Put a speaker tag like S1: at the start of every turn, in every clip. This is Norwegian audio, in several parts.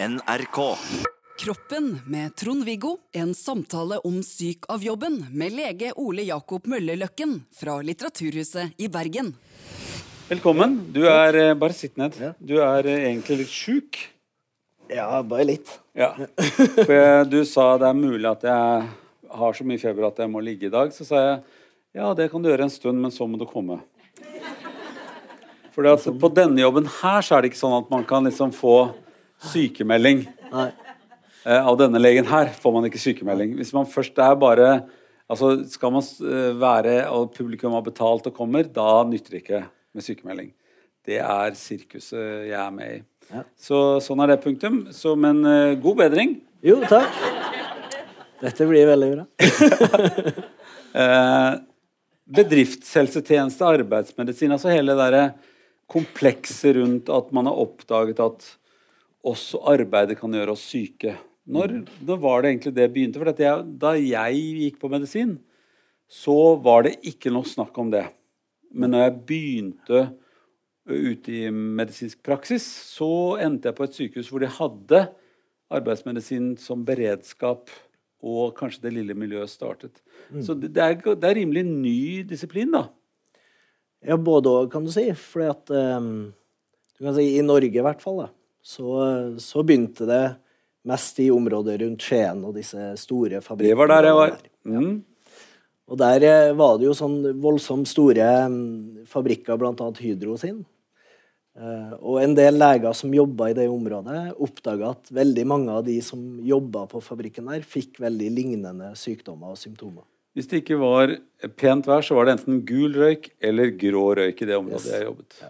S1: NRK.
S2: Kroppen med Trond-Viggo. En samtale om syk av jobben med lege Ole Jakob Møllerløkken fra Litteraturhuset i Bergen.
S3: Velkommen. Du er eh, Bare sitt ned. Du er eh, egentlig litt sjuk.
S4: Ja, bare litt.
S3: Ja. For jeg, du sa det er mulig at jeg har så mye feber at jeg må ligge i dag. Så sa jeg ja, det kan du gjøre en stund, men så må du komme. Fordi at på denne jobben her så er det ikke sånn at man kan liksom få sykemelding.
S4: Nei.
S3: Eh, av denne legen her får man ikke sykemelding. Hvis man først er bare altså Skal man eh, være og publikum har betalt og kommer, da nytter det ikke med sykemelding. Det er sirkuset jeg er med i.
S4: Ja.
S3: Så sånn er det punktum. Så, men eh, god bedring.
S4: Jo, takk. Dette blir veldig bra.
S3: Bedriftshelsetjeneste, arbeidsmedisin, altså hele det derre komplekset rundt at man har oppdaget at også arbeidet kan gjøre oss syke. Når, når var det egentlig det begynte? For at jeg, da jeg gikk på medisin, så var det ikke noe snakk om det. Men når jeg begynte ute i medisinsk praksis, så endte jeg på et sykehus hvor de hadde arbeidsmedisin som beredskap, og kanskje det lille miljøet startet. Så det, det, er, det er rimelig ny disiplin, da.
S4: Ja, både òg, kan du si. Fordi at um, du kan si, I Norge, i hvert fall, da, så, så begynte det mest i området rundt Skien og disse store fabrikkene.
S3: Det var der jeg var.
S4: Ja.
S3: Mm.
S4: Og der eh, var det jo sånn voldsomt store mm, fabrikker, annet Hydro sin. Eh, og en del leger som jobba i det området, oppdaga at veldig mange av de som jobba på fabrikken der, fikk veldig lignende sykdommer og symptomer.
S3: Hvis det ikke var pent vær, så var det enten gul røyk eller grå røyk i det området
S4: Yes.
S3: jeg jobbet.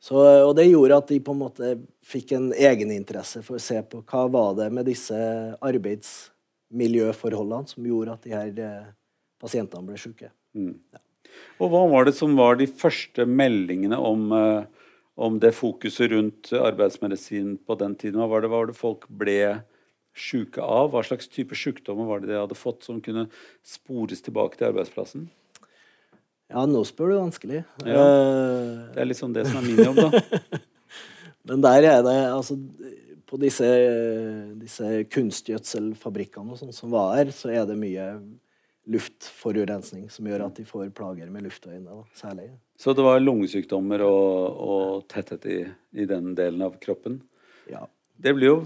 S4: Så, og det gjorde at de på en måte fikk en egeninteresse for å se på hva var det med disse arbeidsmiljøforholdene som gjorde at de her eh, pasientene ble syke.
S3: Og hva var det som var de første meldingene om, eh, om det fokuset rundt arbeidsmedisin på den tiden? Hva var det, hva var det folk ble syke av? Hva slags type sykdommer var det de hadde fått som kunne spores tilbake til arbeidsplassen?
S4: Ja, nå spør du vanskelig.
S3: Ja. Det er liksom det som er min jobb, da.
S4: Men der er det altså På disse, disse kunstgjødselfabrikkene og sånn som var her, så er det mye luftforurensning som gjør at de får plager med luftveiene, særlig.
S3: Så det var lungesykdommer og, og tetthet i, i den delen av kroppen?
S4: Ja.
S3: Det blir jo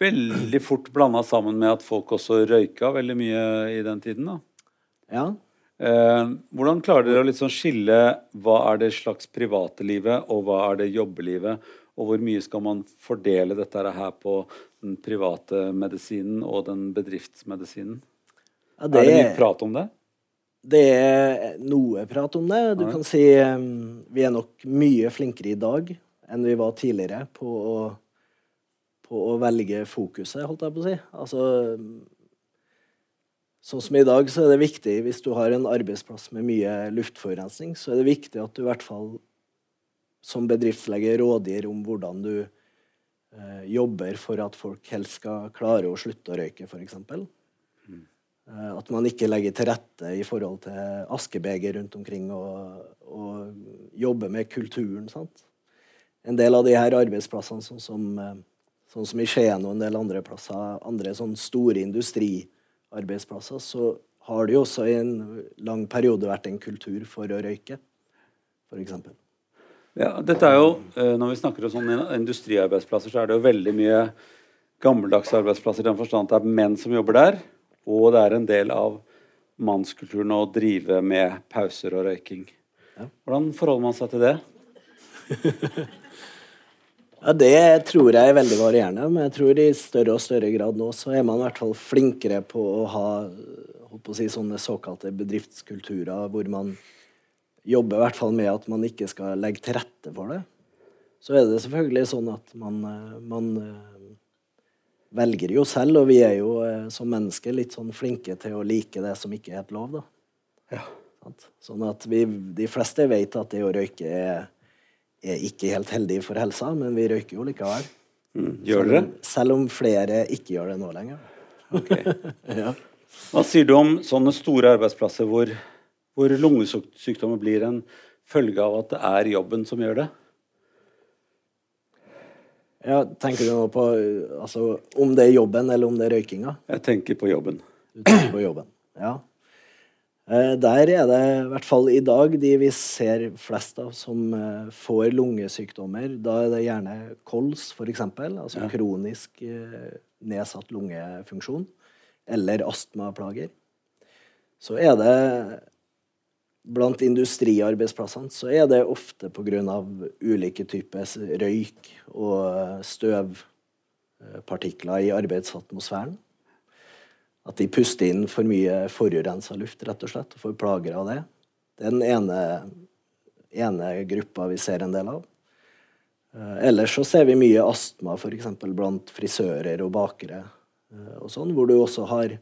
S3: veldig fort blanda sammen med at folk også røyka veldig mye i den tiden. da.
S4: ja.
S3: Eh, hvordan klarer dere å liksom skille hva er det slags private livet, og hva er det jobbelivet? Og hvor mye skal man fordele dette her på den private medisinen og den bedriftsmedisinen?
S4: ja
S3: Er det mye prat om det?
S4: det er noe prat om det. Du kan si vi er nok mye flinkere i dag enn vi var tidligere på å, på å velge fokuset, holdt jeg på å si. Altså Sånn som i dag, så er det viktig, hvis du har en arbeidsplass med mye luftforurensning, så er det viktig at du i hvert fall som bedriftslege rådgir om hvordan du eh, jobber for at folk helst skal klare å slutte å røyke, f.eks. Eh, at man ikke legger til rette i forhold til askebeger rundt omkring og, og jobber med kulturen. sant? En del av de her arbeidsplassene, sånn som, eh, sånn som i Skien og en del andre plasser, andre sånn store industriarbeidsplasser, så har det jo også i en lang periode vært en kultur for å røyke, f.eks.
S3: Ja, dette er jo, eh, Når vi snakker om sånne industriarbeidsplasser, så er det jo veldig mye gammeldagse arbeidsplasser i den forstand at det er menn som jobber der, og det er en del av mannskulturen å drive med pauser og røyking.
S4: Ja.
S3: Hvordan forholder man seg til det?
S4: Ja, Det tror jeg er veldig varierende, men jeg tror i større og større grad nå så er man i hvert fall flinkere på å ha å si, sånne såkalte bedriftskulturer hvor man jobber i hvert fall med at man ikke skal legge til rette for det. Så er det selvfølgelig sånn at man, man eh, velger jo selv, og vi er jo eh, som mennesker litt sånn flinke til å like det som ikke er helt lov, da. Ja. Sånn at vi, de fleste vet at det å røyke er, er ikke helt heldig for helsa, men vi røyker jo likevel.
S3: Mm. Gjør dere?
S4: Selv, selv om flere ikke gjør det nå lenger.
S3: Ok.
S4: Ja.
S3: Hva sier du om sånne store arbeidsplasser hvor, hvor lungesykdommer blir en følge av at det er jobben som gjør det?
S4: Ja, tenker du nå på altså, om det er jobben eller om det er røykinga?
S3: Jeg tenker på jobben.
S4: Du tenker på jobben, ja. Eh, der er det i hvert fall i dag de vi ser flest av som eh, får lungesykdommer. Da er det gjerne kols, f.eks., altså ja. kronisk eh, nedsatt lungefunksjon, eller astmaplager. Så er det blant industriarbeidsplassene så er det ofte pga. ulike typer røyk og støvpartikler i arbeidsatmosfæren. At de puster inn for mye forurensa luft, rett og slett, og får plager av det. Det er den ene, ene gruppa vi ser en del av. Eh, ellers så ser vi mye astma f.eks. blant frisører og bakere, eh, og sånn, hvor du også har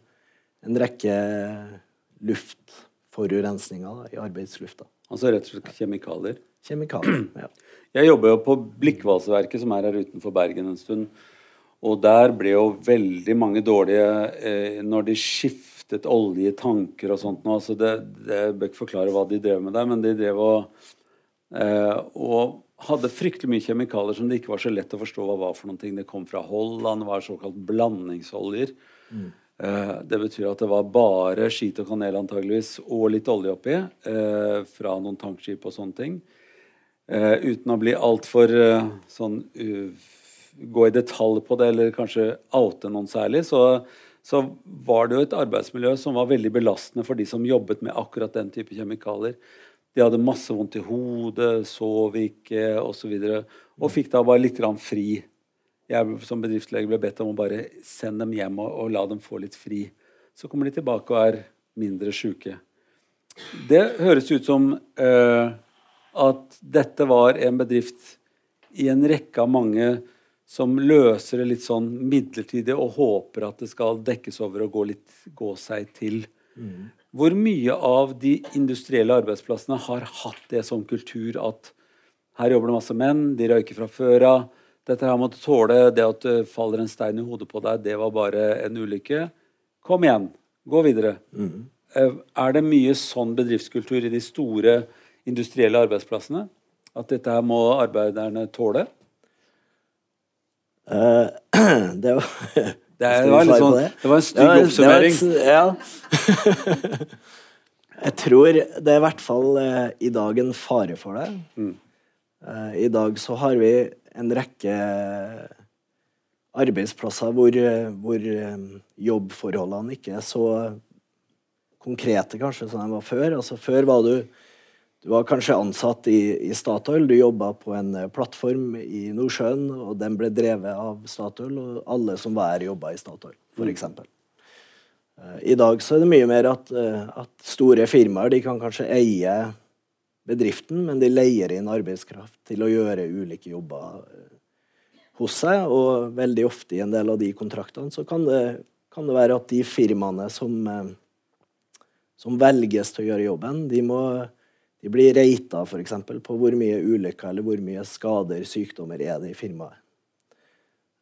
S4: en rekke luftforurensninger da, i arbeidslufta.
S3: Altså rett og slett kjemikalier?
S4: Kjemikalier, ja.
S3: Jeg jobber jo på Blikkvaseverket, som er her utenfor Bergen en stund. Og der ble jo veldig mange dårlige eh, når de skiftet oljetanker og sånt nå. Så det, det, jeg bør ikke forklare hva de drev med der, men de drev og, eh, og hadde fryktelig mye kjemikalier som det ikke var så lett å forstå hva var for noen ting. Det kom fra Holland, det var såkalt blandingsoljer. Mm. Eh, det betyr at det var bare skit og kanel antageligvis, og litt olje oppi eh, fra noen tankskip og sånne ting. Eh, uten å bli altfor eh, sånn uh, gå i detalj på det, eller kanskje oute noen særlig, så, så, var det jo et arbeidsmiljø som var veldig belastende for de som jobbet med akkurat den type kjemikalier. De hadde masse vondt i hodet, sov ikke osv. Og, så og fikk da bare litt fri. Jeg som bedriftslege ble bedt om å bare sende dem hjem og, og la dem få litt fri. Så kommer de tilbake og er mindre sjuke. Det høres ut som uh, at dette var en bedrift i en rekke av mange som løser det litt sånn midlertidig og håper at det skal dekkes over og gå, litt, gå seg til. Mm. Hvor mye av de industrielle arbeidsplassene har hatt det som kultur at her jobber det masse menn, de røyker fra før av. Dette her måtte tåle det at det faller en stein i hodet på deg, det var bare en ulykke. Kom igjen, gå videre. Mm. Er det mye sånn bedriftskultur i de store industrielle arbeidsplassene? At dette her må arbeiderne tåle?
S4: Uh, det var
S3: det, det, var litt sånn, det? det var en stygg oppsummering.
S4: ja. jeg tror det er i hvert fall uh, i dag en fare for det. Mm. Uh, I dag så har vi en rekke arbeidsplasser hvor, hvor um, jobbforholdene ikke er så konkrete kanskje som de var før. Altså Før var du du var kanskje ansatt i, i Statoil. Du jobba på en eh, plattform i Nordsjøen, og den ble drevet av Statoil. Og alle som var her, jobba i Statoil, f.eks. Mm. Uh, I dag så er det mye mer at, uh, at, store firmaer de kan kanskje eie bedriften, men de leier inn arbeidskraft til å gjøre ulike jobber hos seg. Og veldig ofte i en del av de kontraktene så kan det, kan det være at de firmaene som, som velges til å gjøre jobben, de må de blir reita f.eks. på hvor mye ulykker eller hvor mye skader, sykdommer, er det i firmaet.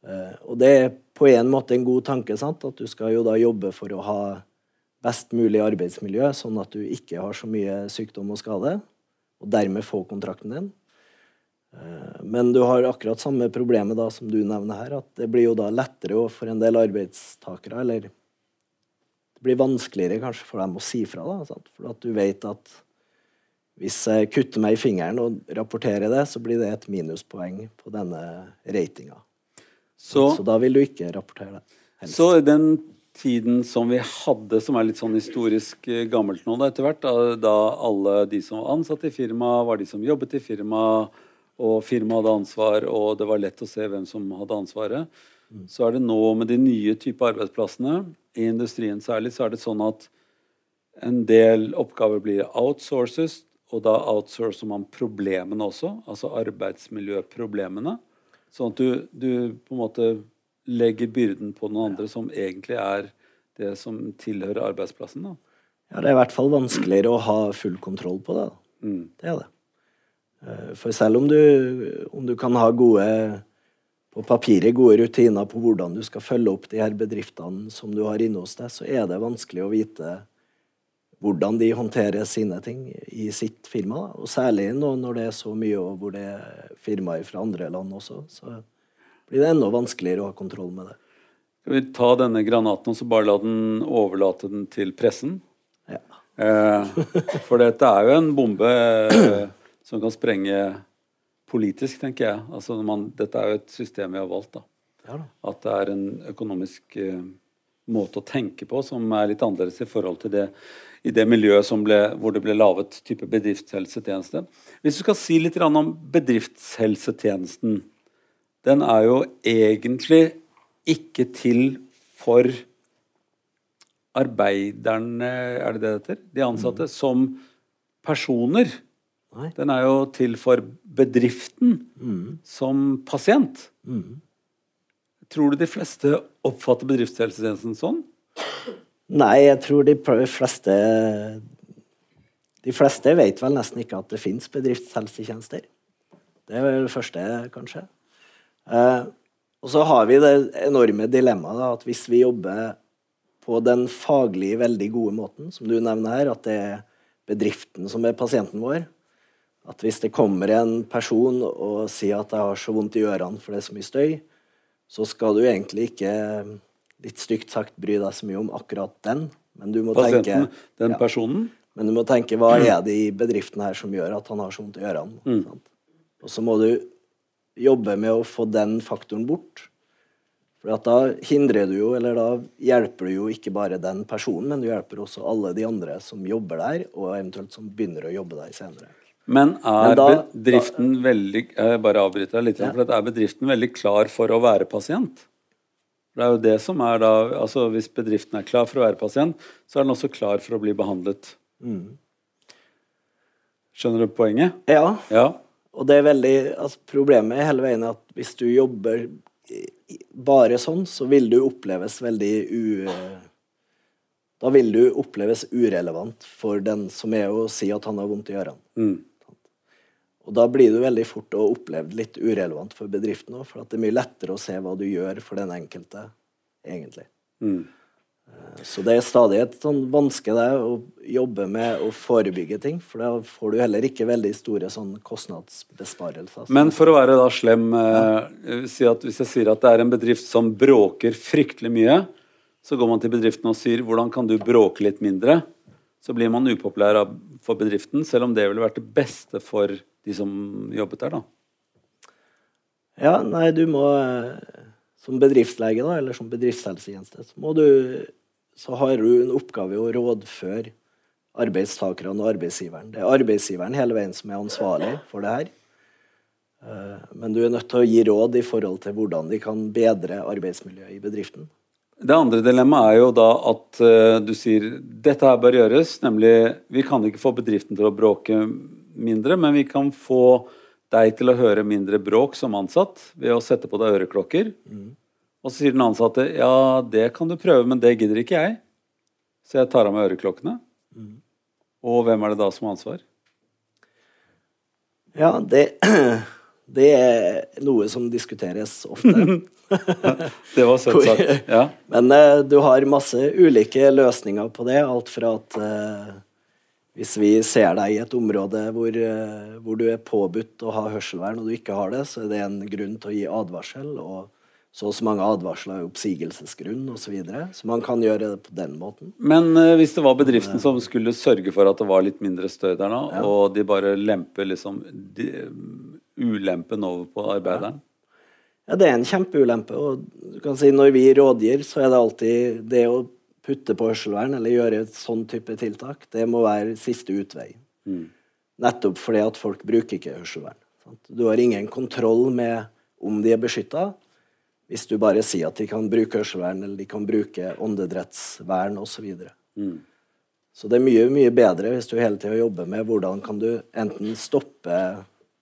S4: Uh, og det er på en måte en god tanke, sant? at du skal jo da jobbe for å ha best mulig arbeidsmiljø, sånn at du ikke har så mye sykdom og skade, og dermed få kontrakten din. Uh, men du har akkurat samme problemet da som du nevner her, at det blir jo da lettere for en del arbeidstakere, eller det blir vanskeligere kanskje for dem å si fra, da, sant? for at du vet at hvis jeg kutter meg i fingeren og rapporterer det, så blir det et minuspoeng på denne ratinga. Så, så, da vil du ikke rapportere det.
S3: Helst. Så den tiden som vi hadde, som er litt sånn historisk eh, gammelt nå etter hvert, da, da, alle de som var ansatt i firmaet, var de som jobbet i firmaet, og firmaet hadde ansvar, og det var lett å se hvem som hadde ansvaret, mm. så er det nå med de nye typer arbeidsplassene, i industrien særlig, så er det sånn at en del oppgaver blir outsources og da outsourcer man problemene også, altså arbeidsmiljøproblemene. Sånn at du, du, på en måte legger byrden på noen andre som egentlig er det som tilhører arbeidsplassen. da.
S4: Ja, det er i hvert fall vanskeligere å ha full kontroll på det. Mm. Det er det. Eh, for selv om du, om du kan ha gode på papiret gode rutiner på hvordan du skal følge opp de her bedriftene som du har inne hos deg, så er det vanskelig å vite hvordan de håndterer sine ting i sitt firma. Og særlig nå når det er så mye, og hvor det er firmaer fra andre land også, så blir det enda vanskeligere å ha kontroll med det.
S3: Skal vi ta denne granaten og så bare la den overlate den til pressen?
S4: Ja.
S3: Eh, for dette er jo en bombe eh, som kan sprenge politisk, tenker jeg. Altså man, dette er jo et system vi har valgt. da.
S4: Ja da.
S3: At det er en økonomisk eh, måte å tenke på som er litt annerledes i forhold til det i det miljøet som ble, hvor det ble laget type bedriftshelsetjeneste. Hvis du skal si litt om bedriftshelsetjenesten. Den er jo egentlig ikke til for arbeiderne, er det det heter? De ansatte, som personer.
S4: Nei.
S3: Den er jo til for bedriften som pasient. Tror du de fleste oppfatter bedriftshelsetjenesten sånn?
S4: Nei, jeg tror de fleste De fleste vet vel nesten ikke at det fins bedriftshelsetjenester. Det er vel det første, kanskje. Eh, og så har vi det enorme dilemmaet at hvis vi jobber på den faglig veldig gode måten, som du nevner her, at det er bedriften som er pasienten vår At hvis det kommer en person og sier at jeg har så vondt i ørene for det er så mye støy, så skal du egentlig ikke, litt stygt sagt, bry deg så mye om akkurat den. Men du må
S3: Pasienten,
S4: tenke
S3: den
S4: Ja.
S3: personen?
S4: Men du må tenke hva er det i bedriften her som gjør at han har så vondt i ørene?
S3: Mm.
S4: Og så må du jobbe med å få den faktoren bort. For at da hindrer du jo, eller da hjelper du jo ikke bare den personen, men du hjelper også alle de andre som jobber der, og eventuelt som begynner å jobbe der senere.
S3: Men er
S4: Men da-
S3: bedriften veldig Jeg bare avbryter deg litt.
S4: Ja.
S3: For er bedriften veldig klar for å være pasient? Det er jo det som er da altså Hvis bedriften er klar for å være pasient, så er den også klar for å bli behandlet.
S4: Mm.
S3: Skjønner du poenget?
S4: Ja,
S3: Ja.
S4: Og det er veldig, altså Problemet er hele veien at hvis du jobber bare sånn, så vil du oppleves veldig u... Da vil du oppleves urelevant for den som er å si at han har vondt i ørene.
S3: Mm.
S4: Og da blir du veldig fort og opplevd litt urelevant for bedriften òg, for at det er mye lettere å se hva du gjør for den enkelte, egentlig.
S3: Mm.
S4: Så det er stadig et sånn vanske det å jobbe med å forebygge ting, for da får du heller ikke veldig store sånn kostnadsbesparelser.
S3: Men for å være da slem eh, si at Hvis jeg sier at det er en bedrift som bråker fryktelig mye, så går man til bedriften og sier hvordan kan du bråke litt mindre? Så blir man upopulær for bedriften, selv om det ville vært det beste for de som jobbet der. da.
S4: Ja, nei, du må eh, Som bedriftslege, da, eller som bedriftshelsetjeneste, så må du Så har du en oppgave å rådføre arbeidstakerne og arbeidsgiveren. Det er arbeidsgiveren hele veien som er ansvarlig for det her. Eh, Men du er nødt til å gi råd i forhold til hvordan de kan bedre arbeidsmiljøet i bedriften.
S3: Det andre dilemmaet er jo da at eh, du sier dette her bør gjøres, nemlig vi kan ikke få bedriften til å bråke mindre, men vi kan få deg til å høre mindre bråk som ansatt ved å sette på deg øreklokker. Og så sier den ansatte ja, det kan du prøve, men det gidder ikke jeg. Så jeg tar av meg øreklokkene. Og hvem er det da som har ansvar?
S4: Ja, det, det er noe som diskuteres ofte.
S3: Det var søtt sagt. Ja.
S4: Men uh, du har masse ulike løsninger på det. Alt fra at eh, hvis vi ser deg i et område hvor, eh, hvor du er påbudt å ha hørselvern, og du ikke har det, så er det en grunn til å gi advarsel. Og så og så mange advarsler er oppsigelsesgrunn osv. Så, videre. så man kan gjøre det på den måten.
S3: Men uh, hvis det var bedriften som skulle sørge for at det var litt mindre støy der nå, og de bare lemper liksom de, ulempen over på arbeideren
S4: Ja, det er en kjempeulempe. Og du kan si når vi rådgir, så er det alltid det å putte på hørselvern eller gjøre et sånn type tiltak, det må være siste utvei. Nettopp fordi at folk bruker ikke hørselvern. Sant? Du har ingen kontroll med om de er beskytta, hvis du bare sier at de kan bruke hørselvern eller de kan bruke åndedrettsvern osv. Så, videre. så det er mye, mye bedre hvis du hele tida jobber med hvordan kan du enten stoppe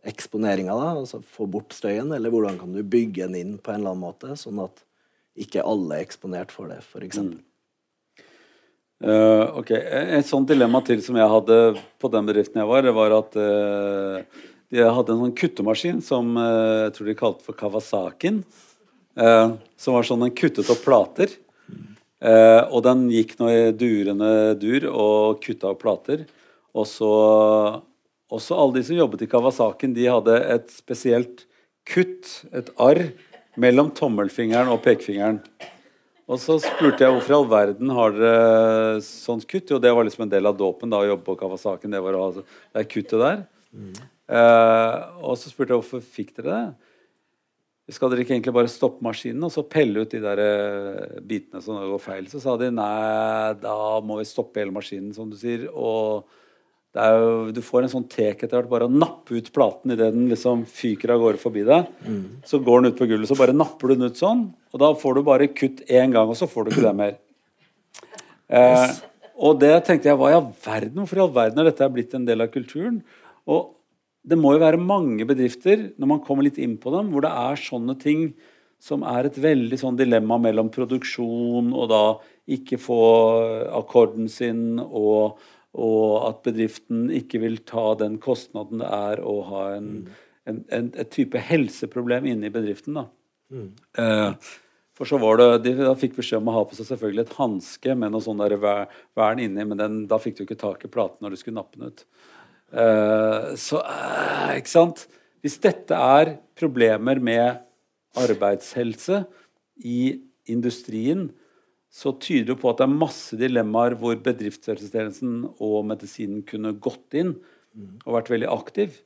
S4: eksponeringa, da, altså få bort støyen, eller hvordan kan du bygge den inn på en eller annen måte, sånn at ikke alle er eksponert for det, f.eks.
S3: Eh, ok, Et sånt dilemma til som jeg hadde på den bedriften jeg var, det var at uh, jeg hadde en sånn kuttemaskin som uh, jeg tror de kalte for Kawasakin. Uh, som var sånn den kuttet opp plater. Eh, og den gikk nå i durende dur og kutta opp plater. Og så også alle de som jobbet i Kawasaken, de hadde et spesielt kutt, et arr, mellom tommelfingeren og pekefingeren. Og så spurte jeg hvorfor i all verden har dere sånt kutt. Jo, det var liksom en del av dåpen da, å jobbe på Kawasaken. Det var å ha det kuttet der. Mm. Uh, og så spurte jeg hvorfor fikk dere det. Skal dere ikke egentlig bare stoppe maskinen og så pelle ut de der uh, bitene som går feil? Så sa de nei, da må vi stoppe hele maskinen, som du sier. Og jo, du får en sånn tek etter hvert. Bare å nappe ut platen idet den liksom fyker av gårde forbi deg. Mm. Så går den ut på gulvet, så bare napper du den ut sånn. Og da får du bare kutt én gang, og så får du ikke det mer. Eh, og det tenkte jeg, hva i all verden? Hvorfor i all verden er dette blitt en del av kulturen? Og det må jo være mange bedrifter, når man kommer litt inn på dem, hvor det er sånne ting som er et veldig sånn dilemma mellom produksjon og da ikke få akkorden sin og og at bedriften ikke vil ta den kostnaden det er å ha en, en, en et type helseproblem inne i bedriften. Da. Mm. Eh, for så var det, de, Da fikk beskjed om å ha på seg selvfølgelig et hanske med noe sånn der vern inni, men den, da fikk du ikke tak i platen når du skulle nappe den ut. Eh, så eh, ikke sant? Hvis dette er problemer med arbeidshelse i industrien, så tyder det på at det er masse dilemmaer hvor bedriftshelsetjenesten og medisinen kunne gått inn og vært veldig aktiv.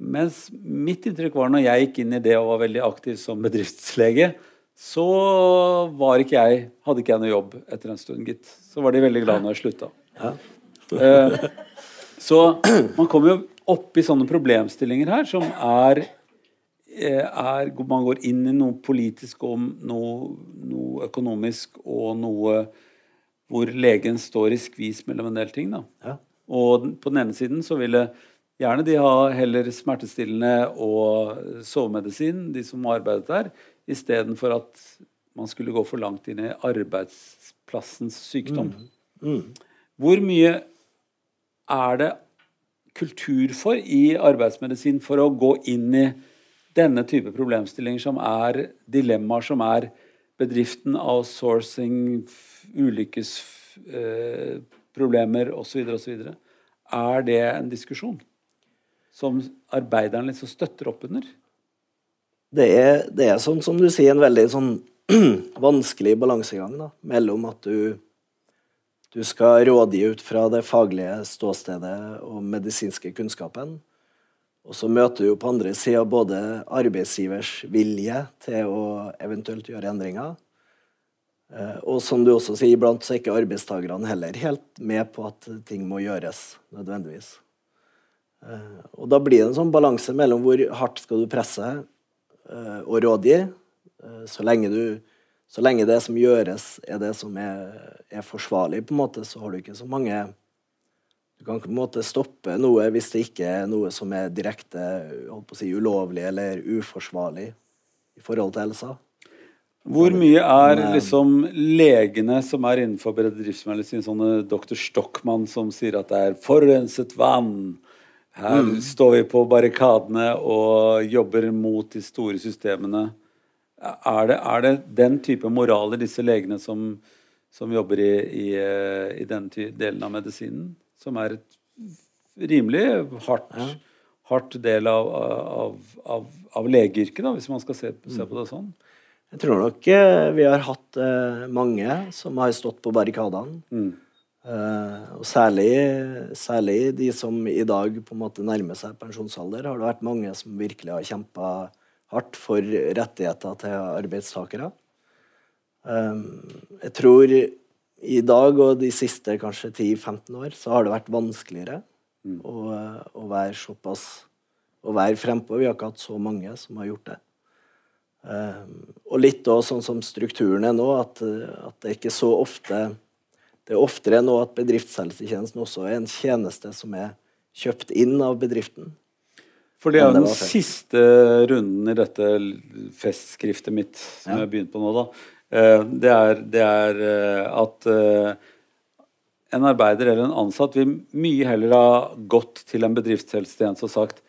S3: Mens mitt inntrykk var når jeg gikk inn i det og var veldig aktiv som bedriftslege, så var ikke jeg, hadde ikke jeg noe jobb etter en stund, gitt. Så var de veldig glad når jeg slutta. Ja. Eh, så man kommer jo opp i sånne problemstillinger her som er er, man går inn i noe politisk og noe, noe, økonomisk og noe hvor legen står i skvis mellom en del ting. Ja. Og på den ene siden så ville gjerne de ha heller smertestillende og sovemedisin, de som arbeidet der, istedenfor at man skulle gå for langt inn i arbeidsplassens sykdom. Mm. Mm. Hvor mye er det kultur for i arbeidsmedisin for å gå inn i denne type problemstillinger som er dilemmaer som er bedriften, outsourcing, ulykkesproblemer eh, osv. osv. Er det en diskusjon som arbeideren liksom støtter opp under?
S4: Det er, det er sånn som du sier, en veldig sånn vanskelig balansegang da, mellom at du, du skal rådgi ut fra det faglige ståstedet og medisinske kunnskapen, og så møter du på andre sida både arbeidsgivers vilje til å eventuelt gjøre endringer, eh, og som du også sier, iblant så er ikke arbeidstakerne heller helt med på at ting må gjøres nødvendigvis. Eh, og da blir det en sånn balanse mellom hvor hardt skal du presse eh, og rådgi, så lenge, du, så lenge det som gjøres, er det som er, er forsvarlig, på en måte, så har du ikke så mange du kan på en måte stoppe noe hvis det ikke er noe som er direkte si, ulovlig eller uforsvarlig i forhold til helsa.
S3: Hvor mye er liksom legene som er innenfor bedriftsmedisin, sånne doktor Stockmann som sier at det er forurenset vann? Her mm. står vi på barrikadene og jobber mot de store systemene. Er det, er det den type moraler disse legene som, som jobber i, i, i den delen av medisinen? Som er et rimelig hardt, ja. hardt del av, av, av, av legeyrket, hvis man skal se, se, på det sånn.
S4: Jeg tror nok eh, vi har hatt eh, mange som har stått på barrikadene. Mm. Eh, og særlig, særlig, de som i dag på en måte nærmer seg pensjonsalder, har det vært mange som virkelig har kjempa hardt for rettigheter til arbeidstakere. Eh, jeg tror i dag og de siste kanskje 10-15 år så har det vært vanskeligere mm. å, å, være såpass å være frempå. Vi har ikke hatt så mange som har gjort det. Um, og litt òg sånn som strukturen er nå, at, at, det ikke så ofte Det er oftere nå at bedriftshelsetjenesten også er en tjeneste som er kjøpt inn av bedriften.
S3: For det er jo den siste runden i dette festskriftet mitt som ja. jeg har begynt på nå. da. Eh, det er, det er eh, at eh, en arbeider eller en ansatt vil mye heller ha gått til en bedriftshelsetjeneste og sagt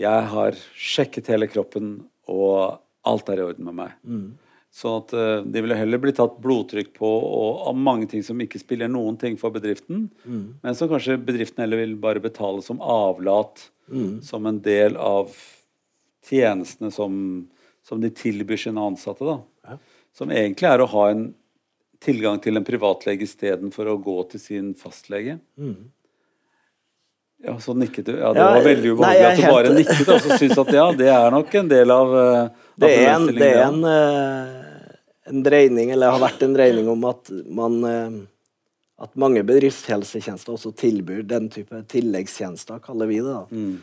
S3: jeg har sjekket hele kroppen, og alt er i orden med meg. Mm. Sånn at de ville heller bli tatt blodtrykk på og av mange ting som ikke spiller noen ting for bedriften, mm. men som kanskje bedriften heller vil bare betale som avlat, mm. som en del av tjenestene som som de tilbyr sine ansatte. da.
S4: Ja.
S3: Som egentlig er å ha en tilgang til en privatlege istedenfor å gå til sin fastlege. Ja, så nikket du. Ja, det
S4: Ja,
S3: var veldig ubehagelig at du
S4: er
S3: bare
S4: helt-
S3: nikket og så syntes at ja, det er nok en del av, eh, av
S4: Det er en, det er en, eh, en dreining, eller har vært en dreining om at man eh, at mange bedriftshelsetjenester også tilbyr den type tilleggstjenester, kaller vi det. da.
S3: Mm.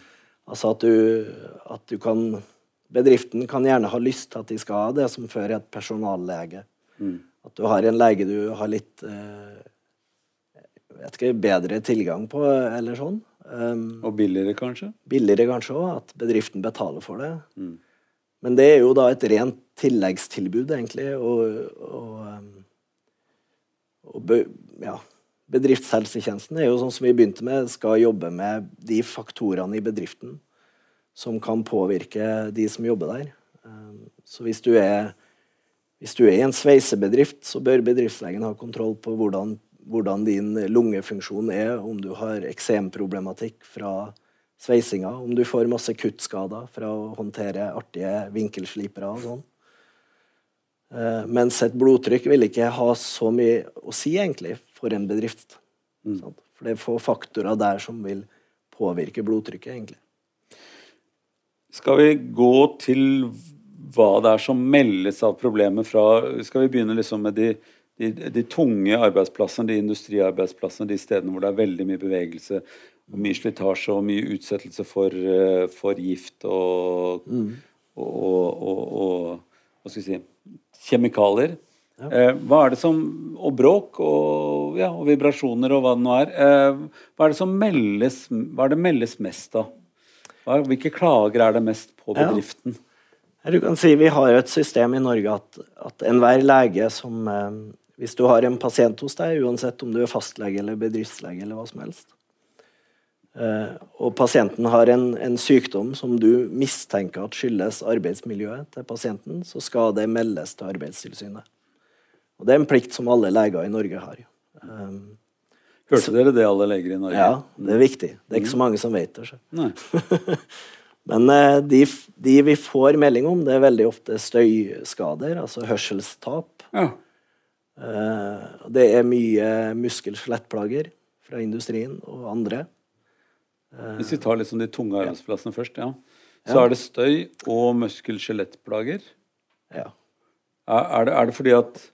S4: Altså at du, at du kan Bedriften kan gjerne ha lyst til at de skal ha det som før het personallege.
S3: Mm.
S4: At du har en lege du har litt eh, vet ikke, bedre tilgang på, eller sånn. Um,
S3: Og billigere, kanskje?
S4: billigere kanskje òg, at bedriften betaler for det.
S3: Mm.
S4: Men det er jo da et rent tilleggstilbud, egentlig. Og, og, um, og be, ja. Bedriftshelsetjenesten er jo sånn som vi begynte med, skal jobbe med de faktorene i bedriften som kan påvirke de som jobber der. Um, så hvis du er hvis du er i en sveisebedrift, så bør bedriftslegen ha kontroll på hvordan, hvordan din lungefunksjon er, om du har eksemproblematikk fra sveisinga, om du får masse kuttskader fra å håndtere artige vinkelslipere og sånn. Eh, mens et blodtrykk vil ikke ha så mye å si, egentlig, for en bedrift. Mm. For det er få faktorer der som vil påvirke blodtrykket, egentlig.
S3: Skal vi gå til hva det er som meldes av problemer fra Skal vi begynne liksom med de, de, de tunge arbeidsplassene, de industriarbeidsplassene, de stedene hvor det er veldig mye bevegelse, mye slitasje og mye utsettelse for, eh, for gift og, og, og, og, og hva skal vi si, kjemikalier. Eh, hva er det som, og bråk og, ja, og vibrasjoner og hva det nå er. Eh, hva er det som meldes, hva er det meldes mest av? Hvilke klager er det mest på bedriften?
S4: Ja. Du kan si Vi har et system i Norge at, at enhver lege som eh, Hvis du har en pasient hos deg, uansett om du er fastlege eller bedriftslege eller hva som helst, eh, og pasienten har en, en sykdom som du mistenker at skyldes arbeidsmiljøet til pasienten, så skal det meldes til Arbeidstilsynet. Og Det er en plikt som alle leger i Norge har. Um,
S3: Hørte dere det, alle leger i Norge?
S4: ja, det er viktig. Det er ikke så mange som vet det. Men eh, de, de vi får melding om, det er veldig ofte støyskader, altså hørselstap.
S3: Ja.
S4: Eh, Det er mye muskel-skjelettplager fra industrien og andre.
S3: Hvis vi tar liksom de tunge arbeidsplassene først, ja. Så
S4: Ja.
S3: er det støy og muskel-skjelettplager.
S4: Ja.
S3: Er, det, er det fordi at eh,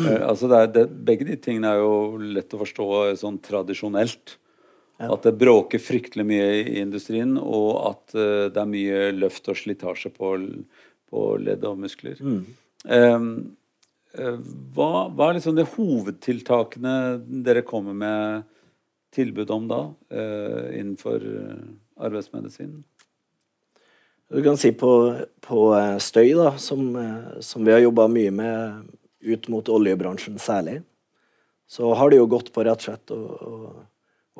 S3: altså det er, det, Begge de tingene er jo lett å forstå eh, sånn tradisjonelt. At det bråker fryktelig mye i industrien, og at uh, det er mye løft og slitasje på, på ledd og muskler. Mm. Um, uh, hva, hva er liksom de hovedtiltakene dere kommer med tilbud om da, uh, innenfor eh, arbeidsmedisin?
S4: Du kan si på, på eh, støy, da, som, eh, som vi har jobba mye med ut mot oljebransjen særlig, så har det jo gått på rett og slett å, å,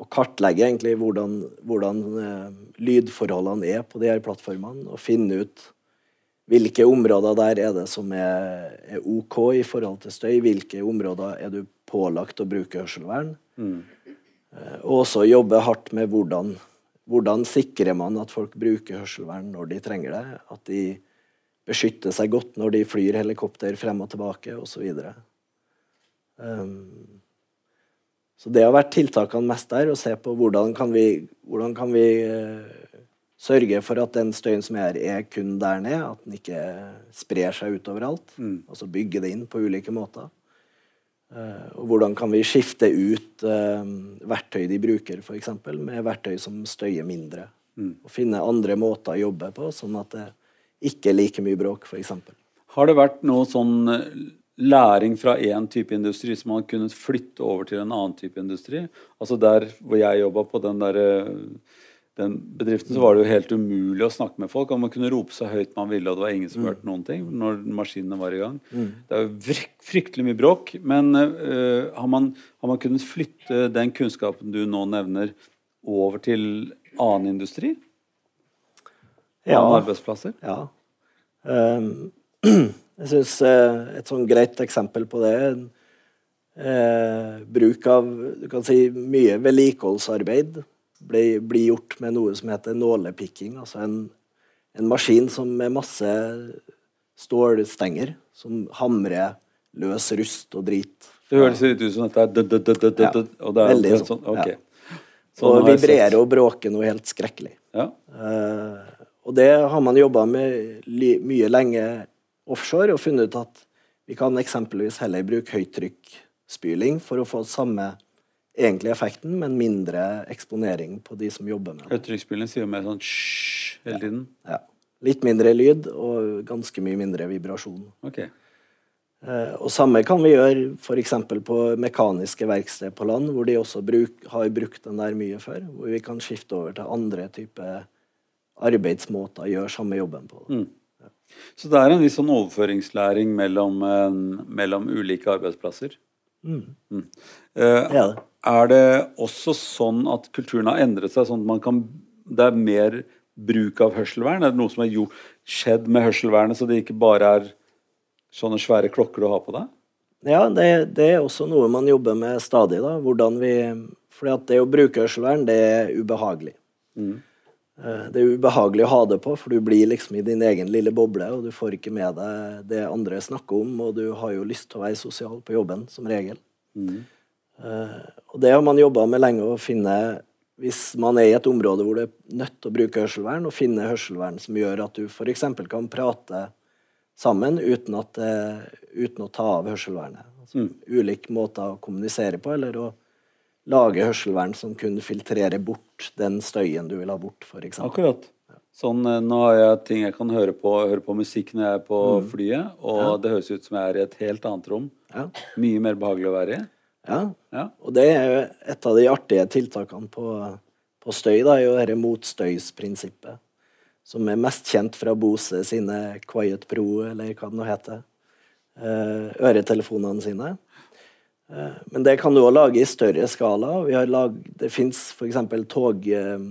S4: å kartlegge egentlig hvordan, hvordan eh, lydforholdene er på de her plattformene, og finne ut hvilke områder der er det som er, er OK i forhold til støy, hvilke områder er du pålagt å bruke hørselvern, Eh, og også jobbe hardt med hvordan, hvordan sikrer man at folk bruker hørselvern når de trenger det. At de beskytter seg godt når de flyr helikopter frem og tilbake osv. Um, så det har vært tiltakene mest der, å se på hvordan kan vi, hvordan kan vi uh, sørge for at den støyen som er, er kun der nede, at den ikke sprer seg utover alt. Altså bygge det inn på ulike måter. Uh, og hvordan kan vi skifte ut uh, verktøy de bruker, f.eks., med verktøy som støyer mindre. Og finne andre måter å jobbe på, sånn at det ikke like mye bråk, f.eks.
S3: Har det vært noe sånn eh, læring fra én type industri som man har kunnet flytte over til en annen type industri? Altså der hvor jeg jobba på den der eh, den bedriften, så var det jo helt umulig å snakke med folk. og Man kunne rope så høyt man ville, og det var ingen som hørte noen ting når maskinene var i gang. Det er jo fryktelig mye bråk, men uh, har, man, har man kunnet flytte den kunnskapen du nå nevner, over til annen industri?
S4: Ja.
S3: Annen arbeidsplasser?
S4: Ja. Um, jeg syns et sånn greit eksempel på det er eh, bruk av du kan si, mye vedlikeholdsarbeid blir, gjort med noe som heter nålepikking. Altså en, en maskin som med masse stålstenger som hamrer løs rust og drit.
S3: Det høres litt ut som dette er og det er
S4: Veldig sånn,
S3: sånn.
S4: Ja.
S3: Sånn
S4: og vibrerer og bråker noe helt skrekkelig.
S3: Ja.
S4: Eh, og det har man jobba med mye lenge offshore og funnet ut at vi kan eksempelvis heller bruke høytrykksspyling for å få samme egentlig effekten, men mindre eksponering på de som jobber med det.
S3: Høytrykksspyling sier jo mer sånn hysj hele tiden.
S4: Ja. Litt mindre lyd og ganske mye mindre vibrasjon.
S3: Ok.
S4: Eh, og samme kan vi gjøre f.eks. på mekaniske verksted på land, hvor de også bruk, har brukt den der mye før. Hvor vi kan skifte over til andre typer arbeidsmåter gjør samme jobben på.
S3: Mm. Så det er en viss sånn overføringslæring mellom, eh, mellom ulike arbeidsplasser.
S4: Mm.
S3: Eh,
S4: Det er det.
S3: er det også sånn at kulturen har endret seg, sånn at man kan Det er mer bruk av hørselvern? Er det noe som har skjedd med hørselvernet, så det ikke bare er sånne svære klokker du har på deg?
S4: Ja, det, det er også noe man jobber med stadig. da, hvordan vi, fordi at det å bruke hørselvern, det er ubehagelig.
S3: Mm.
S4: Eh, Det er ubehagelig å ha det på, for du blir liksom i din egen lille boble, og du får ikke med deg det andre snakker om, og du har jo lyst til å være sosial på jobben, som regel.
S3: Mm.
S4: Eh, Og det har man jobba med lenge, å finne Hvis man er i et område hvor du er nødt til å bruke hørselvern, og finne hørselvern som gjør at du f.eks. kan prate sammen uten, at, det- uten å ta av hørselvernet. Altså,
S3: Mm.
S4: Ulike måter å kommunisere på, eller å lage hørselvern som kunne filtrere bort den støyen du vil ha bort, f.eks.
S3: Akkurat. Sånn, eh, nå har jeg ting jeg kan høre på, høre på musikk når jeg er på flyet, og det høres ut som jeg er i et helt annet rom.
S4: Ja.
S3: Mye mer behagelig å være i.
S4: Ja.
S3: Ja.
S4: Og det er jo et av de artige tiltakene på, på støy, da, er jo dette motstøysprinsippet. Som er mest kjent fra Bose sine Quiet Pro, eller hva det nå heter. Eh, øretelefonene sine. Eh, men det kan du òg lage i større skala. Vi har lag, det fins f.eks. tog eh,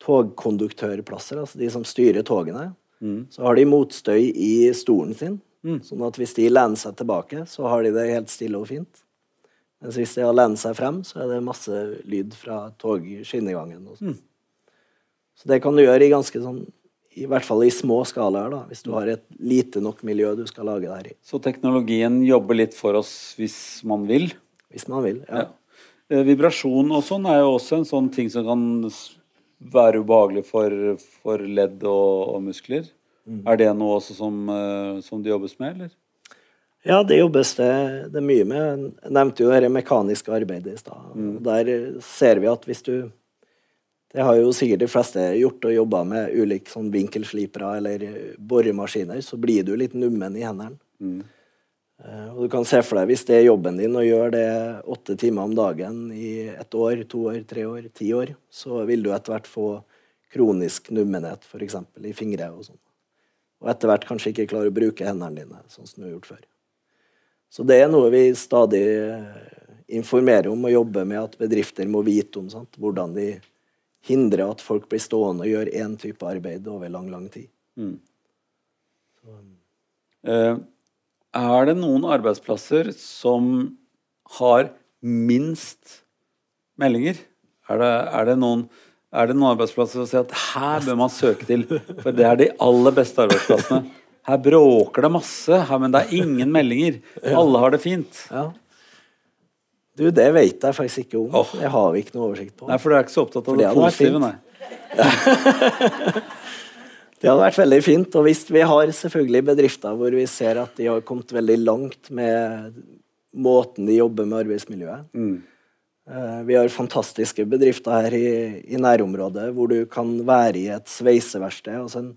S4: togkonduktørplasser, altså de som styrer togene.
S3: Mm.
S4: Så har de motstøy i stolen sin. Sånn at hvis de lener seg tilbake, så har de det helt stille og fint. Mens hvis de har lent seg frem, så er det masse lyd fra togskinnegangen. og sånn. Så det kan du gjøre i ganske sånn i hvert fall i små skalaer, da, hvis du har et lite nok miljø du skal lage det her i.
S3: Så teknologien jobber litt for oss hvis man vil.
S4: Hvis man vil. Ja.
S3: Ja. Eh, Vibrasjon og sånn er jo også en sånn ting som kan være ubehagelig for, for ledd og, og muskler. Er det noe også som, eh, som det jobbes med, eller?
S4: Ja, det jobbes det, det mye med. Jeg nevnte jo det mekaniske arbeidet i stad. Mm. Der ser vi at hvis du Det har jo sikkert de fleste gjort og jobba med ulike sånn vinkelslipere eller boremaskiner, så blir du litt nummen i hendene. Mm. Og du kan se for deg, hvis det er jobben din å gjøre det åtte timer om dagen i ett år, to år, tre år, ti år, så vil du etter hvert få kronisk nummenhet, f.eks. i fingre og sånn. Og etter hvert kanskje ikke klare å bruke hendene dine sånn som du har gjort før. Så det er noe vi stadig eh, informerer om og jobber med at bedrifter må vite om. Sant? Hvordan de hindrer at folk blir stående og gjør én type arbeid over lang, lang tid.
S3: Eh, er det noen arbeidsplasser som har minst meldinger? Er det, er det, noen, er det noen arbeidsplasser som sier at her bør man søke til, for det er de aller beste arbeidsplassene? Her bråker det masse, men det er ingen meldinger. Alle har det fint.
S4: Ja. Du, det vet jeg faktisk ikke om.
S3: Oh.
S4: Det har ikke noe oversikt på.
S3: Nei, for du er ikke så opptatt av
S4: For det
S3: det positive, nei.
S4: Det hadde vært veldig fint. Og hvis vi har selvfølgelig bedrifter hvor vi ser at de har kommet veldig langt med måten de jobber med arbeidsmiljøet.
S3: Mm.
S4: Eh, Vi har fantastiske bedrifter her i, i nærområdet hvor du kan være i et sveiseverksted. Altså en,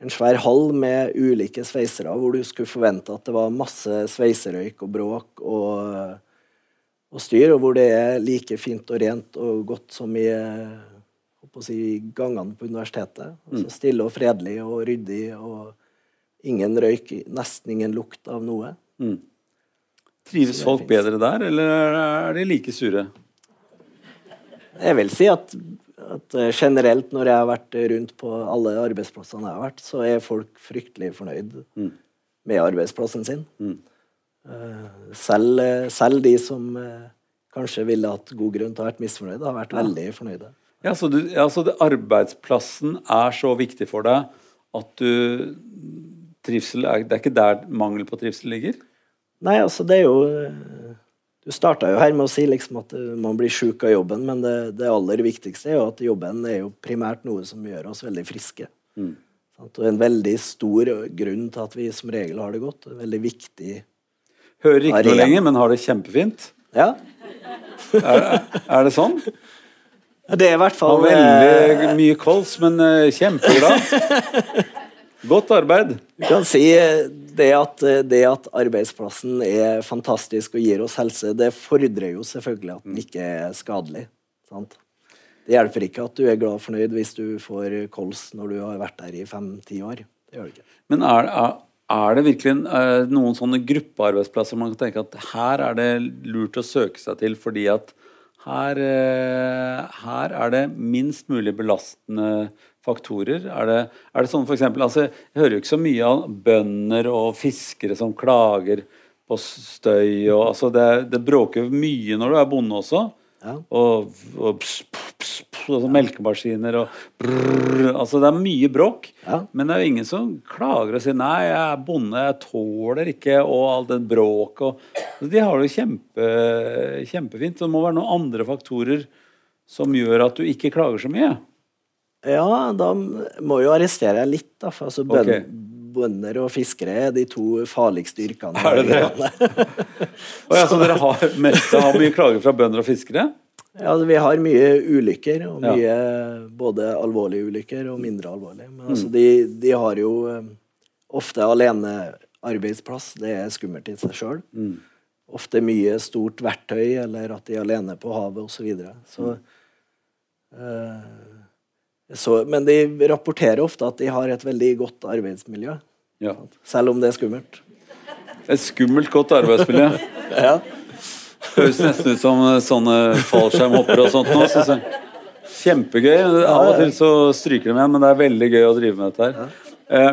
S4: en svær hall med ulike sveisere, hvor du skulle forvente at det var masse sveiserøyk og bråk og, og styr, og hvor det er like fint og rent og godt som i si, gangene på universitetet. Altså Stille og fredelig og ryddig og ingen røyk, nesten ingen lukt av noe.
S3: Trives
S4: det er
S3: folk
S4: finnes.
S3: bedre der, eller er de like sure?
S4: Jeg vil si at, at generelt når jeg har vært rundt på alle arbeidsplassene jeg har vært, så er folk fryktelig fornøyd med arbeidsplassen sin. Eh, Selv, eh, selv de som eh, kanskje ville hatt god grunn til å ha vært misfornøyde, har vært veldig fornøyde.
S3: Ja, så, du, ja, så det, arbeidsplassen er så viktig for deg at du trivsel Det er ikke der mangel på trivsel ligger?
S4: Nei, altså, det er jo eh, Du starta jo her med å si liksom at eh, man blir sjuk av jobben, men det, det, aller viktigste er jo at jobben er jo primært noe som gjør oss veldig friske. Mm. Og en veldig stor grunn til at vi som regel har det godt. En veldig viktig
S3: Hører ikke noe lenger, men har det kjempefint?
S4: Ja.
S3: er, er det sånn?
S4: Det er i hvert fall
S3: Har veldig eh, mye kols, men uh, kjempeglad. Godt arbeid.
S4: Du kan si eh, det at, det at, arbeidsplassen er fantastisk og gir oss helse, det fordrer jo selvfølgelig at den ikke er skadelig. Sant? Det hjelper ikke at du er glad og fornøyd hvis du får kols når du har vært der i fem-ti år. Det gjør det ikke.
S3: Men er, er, er det virkelig noen sånne gruppearbeidsplasser man kan tenke at her er det lurt å søke seg til fordi at her, eh, her, er det minst mulig belastende faktorer. Er det, er det sånn for altså, Jeg hører jo ikke så mye av bønder og fiskere som klager på støy. Og, altså, det, det bråker mye når du er bonde også. Ja. Og, og pss, pss, pss, altså melkemaskiner og brrr, altså Det er mye bråk. Ja. Men det er jo ingen som klager og sier 'nei, jeg er bonde, jeg tåler ikke' og all den bråket. De har det jo kjempe, kjempefint. Det må være noen andre faktorer som gjør at du ikke klager så mye.
S4: Ja, da må jo arrestere deg litt, da. For altså, okay bønder og fiskere er de to farligste yrkene.
S3: Er det det? og ja, så dere har, har mye klager fra bønder og fiskere?
S4: Ja, vi har mye ulykker. og mye ja. Både alvorlige ulykker og mindre alvorlige. Men altså, mm. de, de, har jo ofte ofte alenearbeidsplass. Det er skummelt i seg sjøl. Mm. Ofte mye stort verktøy, eller at de er alene på havet osv. Så, videre. så mm. uh, så, men de rapporterer ofte at de har et veldig godt arbeidsmiljø. Ja. Selv om det er skummelt.
S3: Et skummelt godt arbeidsmiljø.
S4: ja.
S3: Høres nesten ut som sånne fallskjermhoppere og sånt nå. Kjempegøy. Av og til så stryker de med, men det er veldig gøy å drive med dette her. Eh,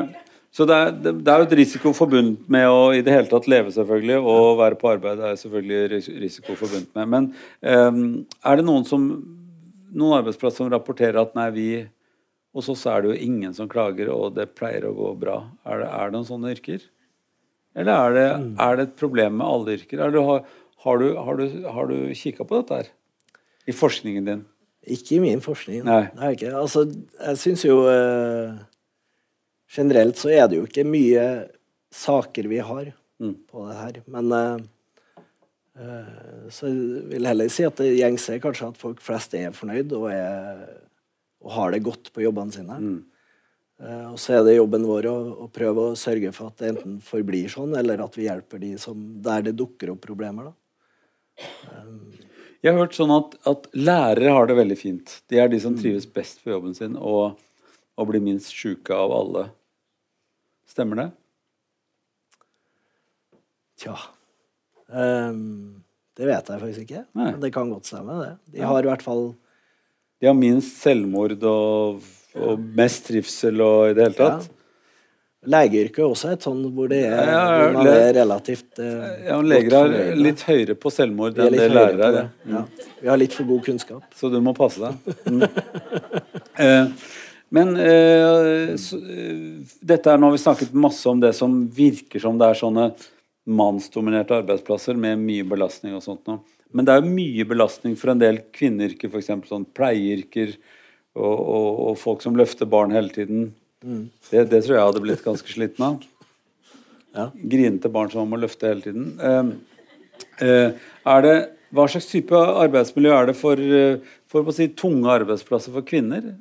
S3: så det er, det er, jo et risiko forbundet med å i det hele tatt leve, selvfølgelig. Og være på arbeid er selvfølgelig risiko forbundet med. Men eh, er det noen som noen arbeidsplasser som rapporterer at nei, vi Hos oss er det jo ingen som klager, og det pleier å gå bra. Er det, er det noen sånne yrker? Eller er det, mm. er det et problem med alle yrker? Du, har, har, du, har, du, har du kikka på dette her? I forskningen din?
S4: Ikke i min forskning. Nei. Er ikke. Altså, jeg syns jo eh, Generelt så er det jo ikke mye saker vi har mm. på det her. Men uh, Eh, så jeg heller si at det gjengse er kanskje at folk flest er fornøyd og, er, og har det godt på jobbene sine. Mm. Uh, og så er det jobben vår å, å, prøve å sørge for at det enten forblir sånn, eller at vi hjelper de som, der det dukker opp problemer. Um,
S3: jeg har hørt sånn at, at, lærere har det veldig fint. De er de som mm. trives best på jobben sin og, og blir minst sjuke av alle. Stemmer det?
S4: Tja Um, det vet jeg faktisk ikke, Nei. men det kan godt stemme. det. De har i hvert fall
S3: Har minst selvmord og, og mest trivsel og i det hele tatt. Ja.
S4: Legeyrket er også et sånn hvor det er, ja, ja, man er relativt eh,
S3: Ja, Leger er litt høyere på selvmord enn det lærere er.
S4: Ja. Vi har litt for god kunnskap.
S3: Så du må passe deg. Mm. eh, men eh, så, dette er nå vi snakket masse om det som virker som det er sånne mannsdominerte arbeidsplasser med mye belastning og sånt noe. Men det er jo mye belastning for en del kvinneyrker, f.eks. sånn pleieyrker og, og, og, folk som løfter barn hele tiden. Mm. Det, det, tror jeg hadde blitt ganske sliten av. Ja. Grinete barn som må løfte hele tiden. Eh, eh, er det, hva slags type arbeidsmiljø er det for, for for si, tunge arbeidsplasser for kvinner?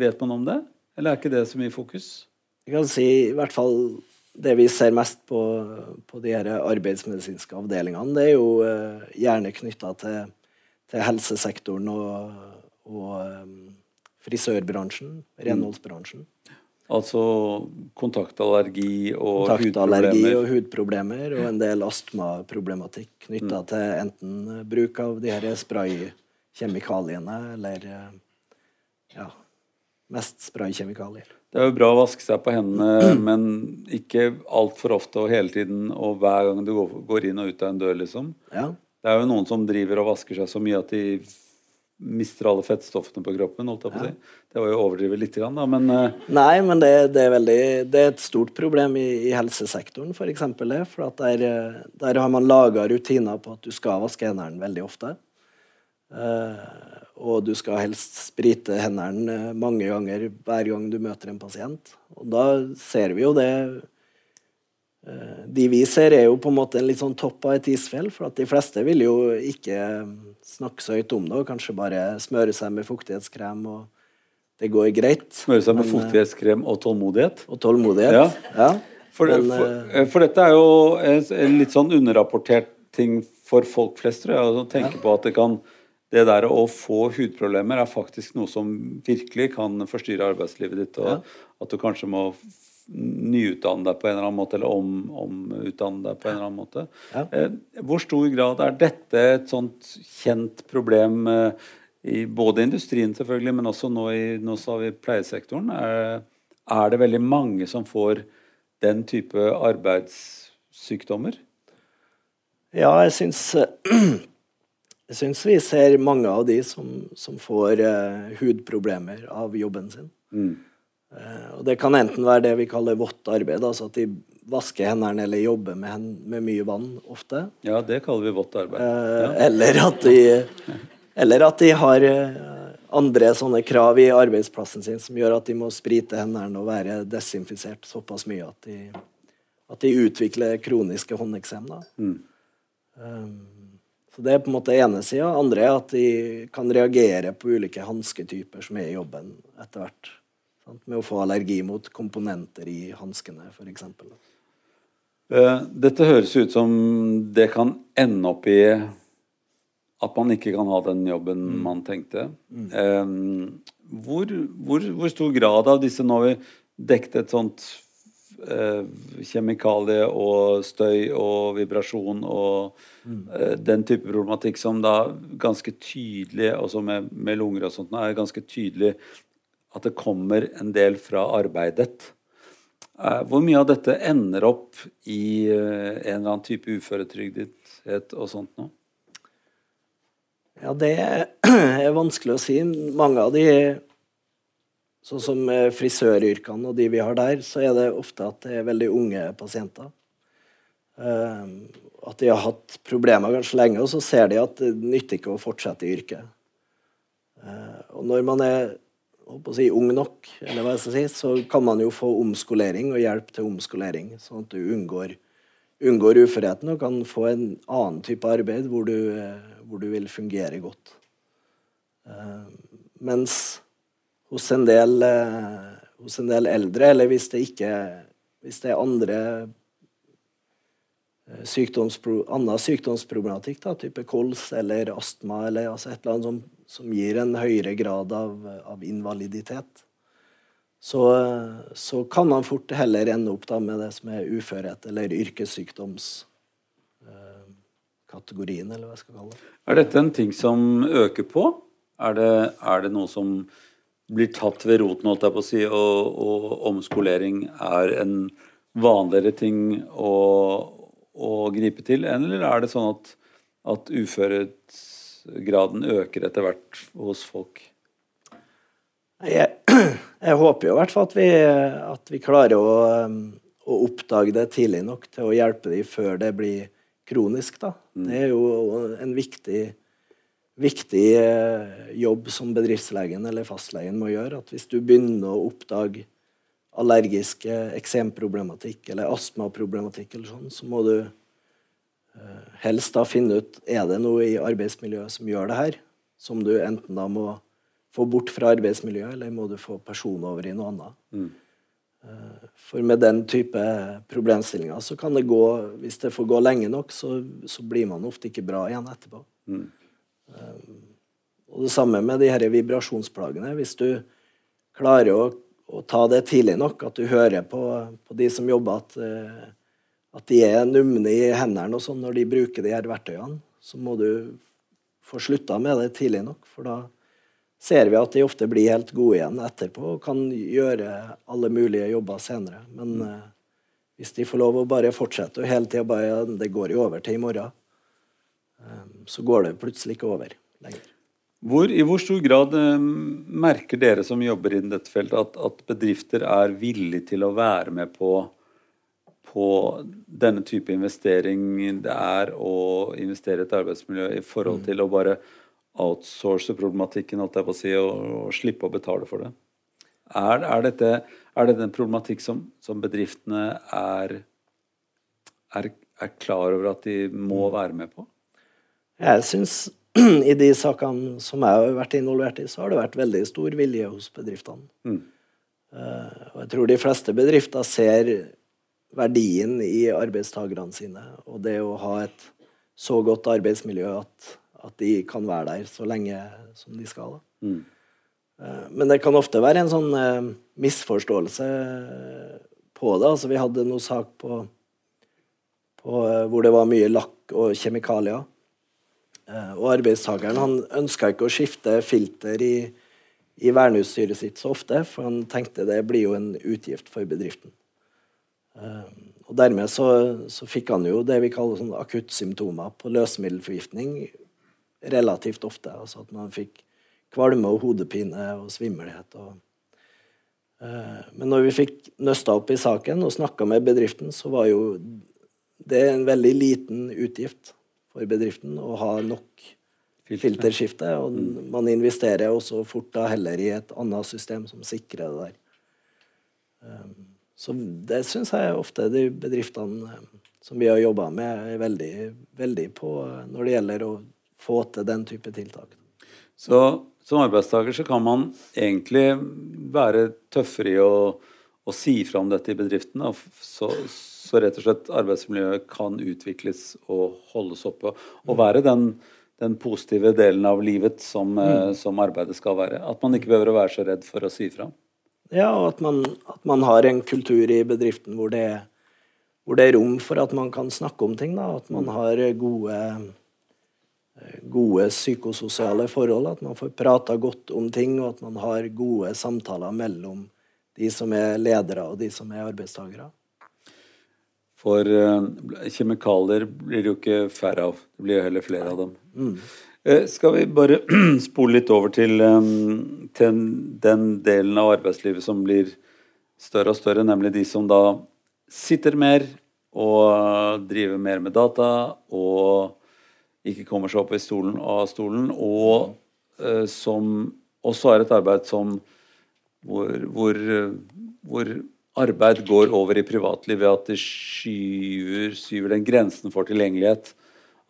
S3: Vet man om det, eller er ikke det så mye fokus?
S4: Jeg kan si i hvert fall det vi ser mest på, på de her arbeidsmedisinske avdelingene, det er jo uh, gjerne knytta til, til, helsesektoren og, og um, frisørbransjen, renholdsbransjen.
S3: Altså kontaktallergi og
S4: kontaktallergi hudproblemer? og hudproblemer, og en del astmaproblematikk knytta mm. til enten bruk av de her spraykjemikaliene eller eh, ja, mest spraykjemikalier.
S3: Det er jo bra å vaske seg på hendene, men ikke altfor ofte og hele tiden og hver gang du går inn og ut av en dør, liksom. Ja. Det er jo noen som driver og vasker seg så mye at de mister alle fettstoffene på kroppen. holdt jeg på å si. Det var jo å overdrive litt, grann, da, men eh,
S4: Nei, men det, det, er veldig, det er et stort problem i, i helsesektoren, f.eks. det. For at der, eh, der har man laga rutiner på at du skal vaske hendene veldig ofte. Eh, og du skal helst sprite hendene eh, mange ganger hver gang du møter en pasient. Og da ser vi jo det eh, De vi ser, er jo på en måte en litt sånn topp av et isfjell. For at de fleste vil jo ikke snakke så høyt om det, og kanskje bare smøre seg med fuktighetskrem, og det går greit.
S3: smøre seg med
S4: Men,
S3: fuktighetskrem og tålmodighet.
S4: Og tålmodighet.
S3: Ja.
S4: Ja.
S3: For,
S4: Men,
S3: for, for dette er jo en, en litt sånn underrapportert ting for folk flest, tror jeg. Å tenke på at det kan det der å få hudproblemer er faktisk noe som virkelig kan forstyrre arbeidslivet ditt. Og at du kanskje må nyutdanne deg på en eller annen måte, eller om, omutdanne deg på en eller annen måte.
S4: Ja.
S3: Eh, hvor stor grad er dette et sånt kjent problem eh, i både industrien selvfølgelig, men også nå i nå sa vi pleiesektoren? Er, er det veldig mange som får den type arbeidssykdommer?
S4: Ja, jeg syns Jeg syns vi ser mange av de som, som får eh, hudproblemer av jobben sin. Eh, og det kan enten være det vi kaller vått arbeid, altså at de vasker hendene eller jobber med, med mye vann ofte.
S3: Ja, det kaller vi vått arbeid.
S4: Eh, eller, at de, eller at de har eh, andre sånne krav i arbeidsplassen sin som gjør at de må sprite hendene og være desinfisert såpass mye at de, at de utvikler kroniske håndeksem. da. Um, så Det er på en måte ene sida. Andre er at de kan reagere på ulike hansketyper som er i jobben etter hvert. Med å få allergi mot komponenter i hanskene, f.eks.
S3: Eh, Dette høres ut som det kan ende opp i at man ikke kan ha den jobben man tenkte. Mm. Hvor, hvor, hvor stor grad av disse Nå dekket et sånt eh, kjemikalie og støy og vibrasjon og eh, den type problematikk som da ganske tydelig, også med, med lunger og sånt, er ganske tydelig at det kommer en del fra arbeidet. Eh, Hvor mye av dette ender opp i en eller annen type uføretrygdethet og sånt nå?
S4: Ja, det er vanskelig å si. Mange av de, sånn som frisøryrkene og de vi har der, så er det ofte at det er veldig unge pasienter. Eh, At de har hatt problemer ganske lenge, og så ser de at det nytter ikke å fortsette i yrket. Eh, Og når man er si, ung nok, eller hva jeg skal si, så kan man jo få omskolering og hjelp til omskolering, sånn at du unngår, unngår uførheten og kan få en annen type arbeid hvor du, hvor du vil fungere godt. Eh, mens hos en del, eh, hos en del eldre, eller hvis det ikke hvis det er andre eh, sykdomspro, annen sykdomsproblematikk, da, type kols eller astma, eller altså et eller annet som, som gir en høyere grad av, av invaliditet, så, så kan man fort heller ende opp da med det som er uførhet eller yrkessykdomskategorien, eller kalle det.
S3: Er dette en ting som øker på? Er det, er det noe som blir tatt ved roten, holdt jeg på å si, og, og omskolering er en vanligere ting å, å gripe til? Eller er det sånn at, at uførhetsgraden øker etter hvert hos folk?
S4: Jeg, jeg håper jo i hvert fall at vi, at vi klarer å, um, å oppdage det tidlig nok til å hjelpe dem før det blir kronisk. Da. Det er jo en viktig, viktig eh, jobb som bedriftslegen eller fastlegen må gjøre. At hvis du begynner å oppdage allergiske eksemproblematikk eller astmaproblematikk, eller sånn, så må du eh, helst da finne ut er det noe i arbeidsmiljøet som gjør det her, som du enten da må få bort fra arbeidsmiljøet, eller må du få personen over i noe annet. Mm. For med den type problemstillinger så kan det gå Hvis det får gå lenge nok, så, så blir man ofte ikke bra igjen etterpå. Eh, Og det samme med de her vibrasjonsplagene. Hvis du klarer å, å ta det tidlig nok, at du hører på, på de som jobber, at, eh, at de er numne i hendene og sånn når de bruker de her verktøyene, så må du få slutta med det tidlig nok. For da ser vi at de ofte blir helt gode igjen etterpå og kan gjøre alle mulige jobber senere. Men eh, hvis de får lov å bare fortsette og hele tida bare Det går jo over til i morgen. Eh, så går det plutselig ikke over lenger.
S3: Hvor, I hvor stor grad eh, merker dere som jobber innen dette feltet, at, at, bedrifter er villige til å være med på, på denne type investering det er å investere i et arbeidsmiljø i forhold mm. til å bare outsource problematikken holdt jeg på å si, og, og slippe å betale for det? Er, er, dette, er dette en problematikk som, som bedriftene er, er, er klar over at de må mm. være med på?
S4: Jeg syns i de sakene som jeg har vært involvert i, så har det vært veldig stor vilje hos bedriftene. Mm. Uh, og jeg tror de fleste bedrifter ser verdien i arbeidstakerne sine, og det å ha et så godt arbeidsmiljø at, at de kan være der så lenge som de skal. Mm. Uh, men det kan ofte være en sånn uh, misforståelse på det. Altså, vi hadde noe sak på, på hvor det var mye lakk og kjemikalier. Eh, og arbeidstakeren han ønska ikke å skifte filter i, i verneutstyret sitt så ofte, for han tenkte det blir jo en utgift for bedriften. Eh, og Dermed så, så fikk han jo det vi kaller sånn akuttsymptomer på løsemiddelforgiftning relativt ofte. Altså at man fikk kvalme og hodepine og svimmelhet. Og, uh, men når vi fikk nøsta opp i saken og snakka med bedriften, så var jo det en veldig liten utgift for bedriften å ha nok filterskifte. Og mm. man investerer også fort da heller i et annet system som sikrer det der. Um, så det syns jeg ofte de bedriftene um, som vi har jobba med, er veldig, veldig på uh, når det gjelder å få til den type tiltak.
S3: Så som arbeidstaker så kan man egentlig være tøffere i å, å si fra om dette i bedriften. Så, så rett og slett arbeidsmiljøet kan utvikles og holdes oppe. Og være den, den positive delen av livet som, eh, mm. som, arbeidet skal være. At man ikke behøver å være så redd for å si fra.
S4: Ja, og at man, at man har en kultur i bedriften hvor det, hvor det, er rom for at man kan snakke om ting. Da. At man mm. har gode, gode psykososiale forhold. At man får prata godt om ting, og at man har gode samtaler mellom de som er ledere og de som er arbeidstakere.
S3: For uh, kjemikalier blir det jo ikke færre av. Det blir jo heller flere av dem. Mm. Uh, skal vi bare spole litt over til, um, til, den delen av arbeidslivet som blir større og større, nemlig de som da sitter mer og driver mer med data og ikke kommer seg opp i stolen av stolen, og uh, som også er et arbeid som hvor, hvor, hvor arbeid går over i privatliv ved at det skyver, skyver den grensen for tilgjengelighet.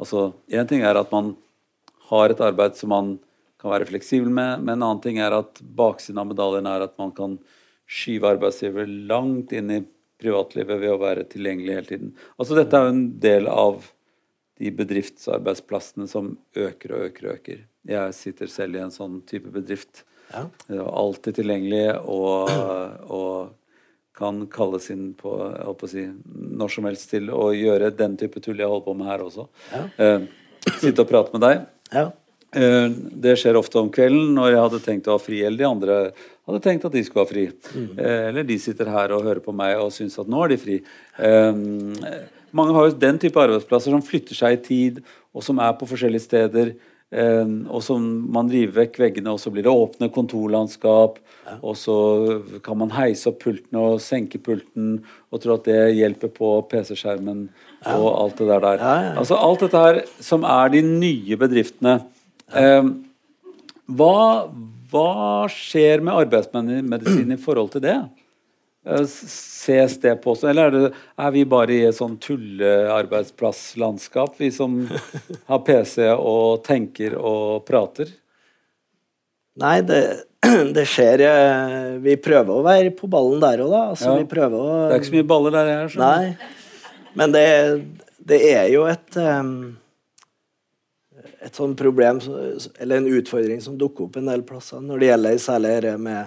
S3: Altså, Én ting er at man har et arbeid som man kan være fleksibel med, men en annen ting er at baksiden av medaljen er at man kan skyve arbeidsgiver langt inn i privatlivet ved å være tilgjengelig hele tiden. Altså Dette er jo en del av de bedriftsarbeidsplassene som øker og øker og øker. Jeg sitter selv i en sånn type bedrift. Ja. Alltid tilgjengelig og, og kan kalles inn på, si, når som helst til å gjøre den type tull jeg holder på med her også. Ja. Eh, sitte og prate med deg. Ja. Eh, det skjer ofte om kvelden når jeg hadde tenkt å ha fri, eller de andre hadde tenkt at de skulle ha fri. Mm. Eh, eller de sitter her og hører på meg og syns at nå er de fri. Mange har jo den type arbeidsplasser som flytter seg i tid, og som er på forskjellige steder. Ehm, og så man river vekk veggene, og så blir det åpne kontorlandskap. Ja. Og så kan man heise opp pulten og senke pulten og tro at det hjelper på PC-skjermen ja. og alt det der. der. Ja, altså alt dette her som er de nye bedriftene. Eh, hva, hva skjer med arbeidsmedisin i forhold til det? Eh, ses det på oss, eller er, det, er vi bare i et sånn tullearbeidsplasslandskap, vi som har PC og tenker og prater?
S4: Nei, det, det skjer eh, Vi prøver å være på ballen der òg, da. Altså, ja. å,
S3: det er ikke så mye baller der jeg er.
S4: Nei, men det, det, er jo et um, et sånt problem, eller en utfordring, som dukker opp en del plasser når det gjelder særlig det med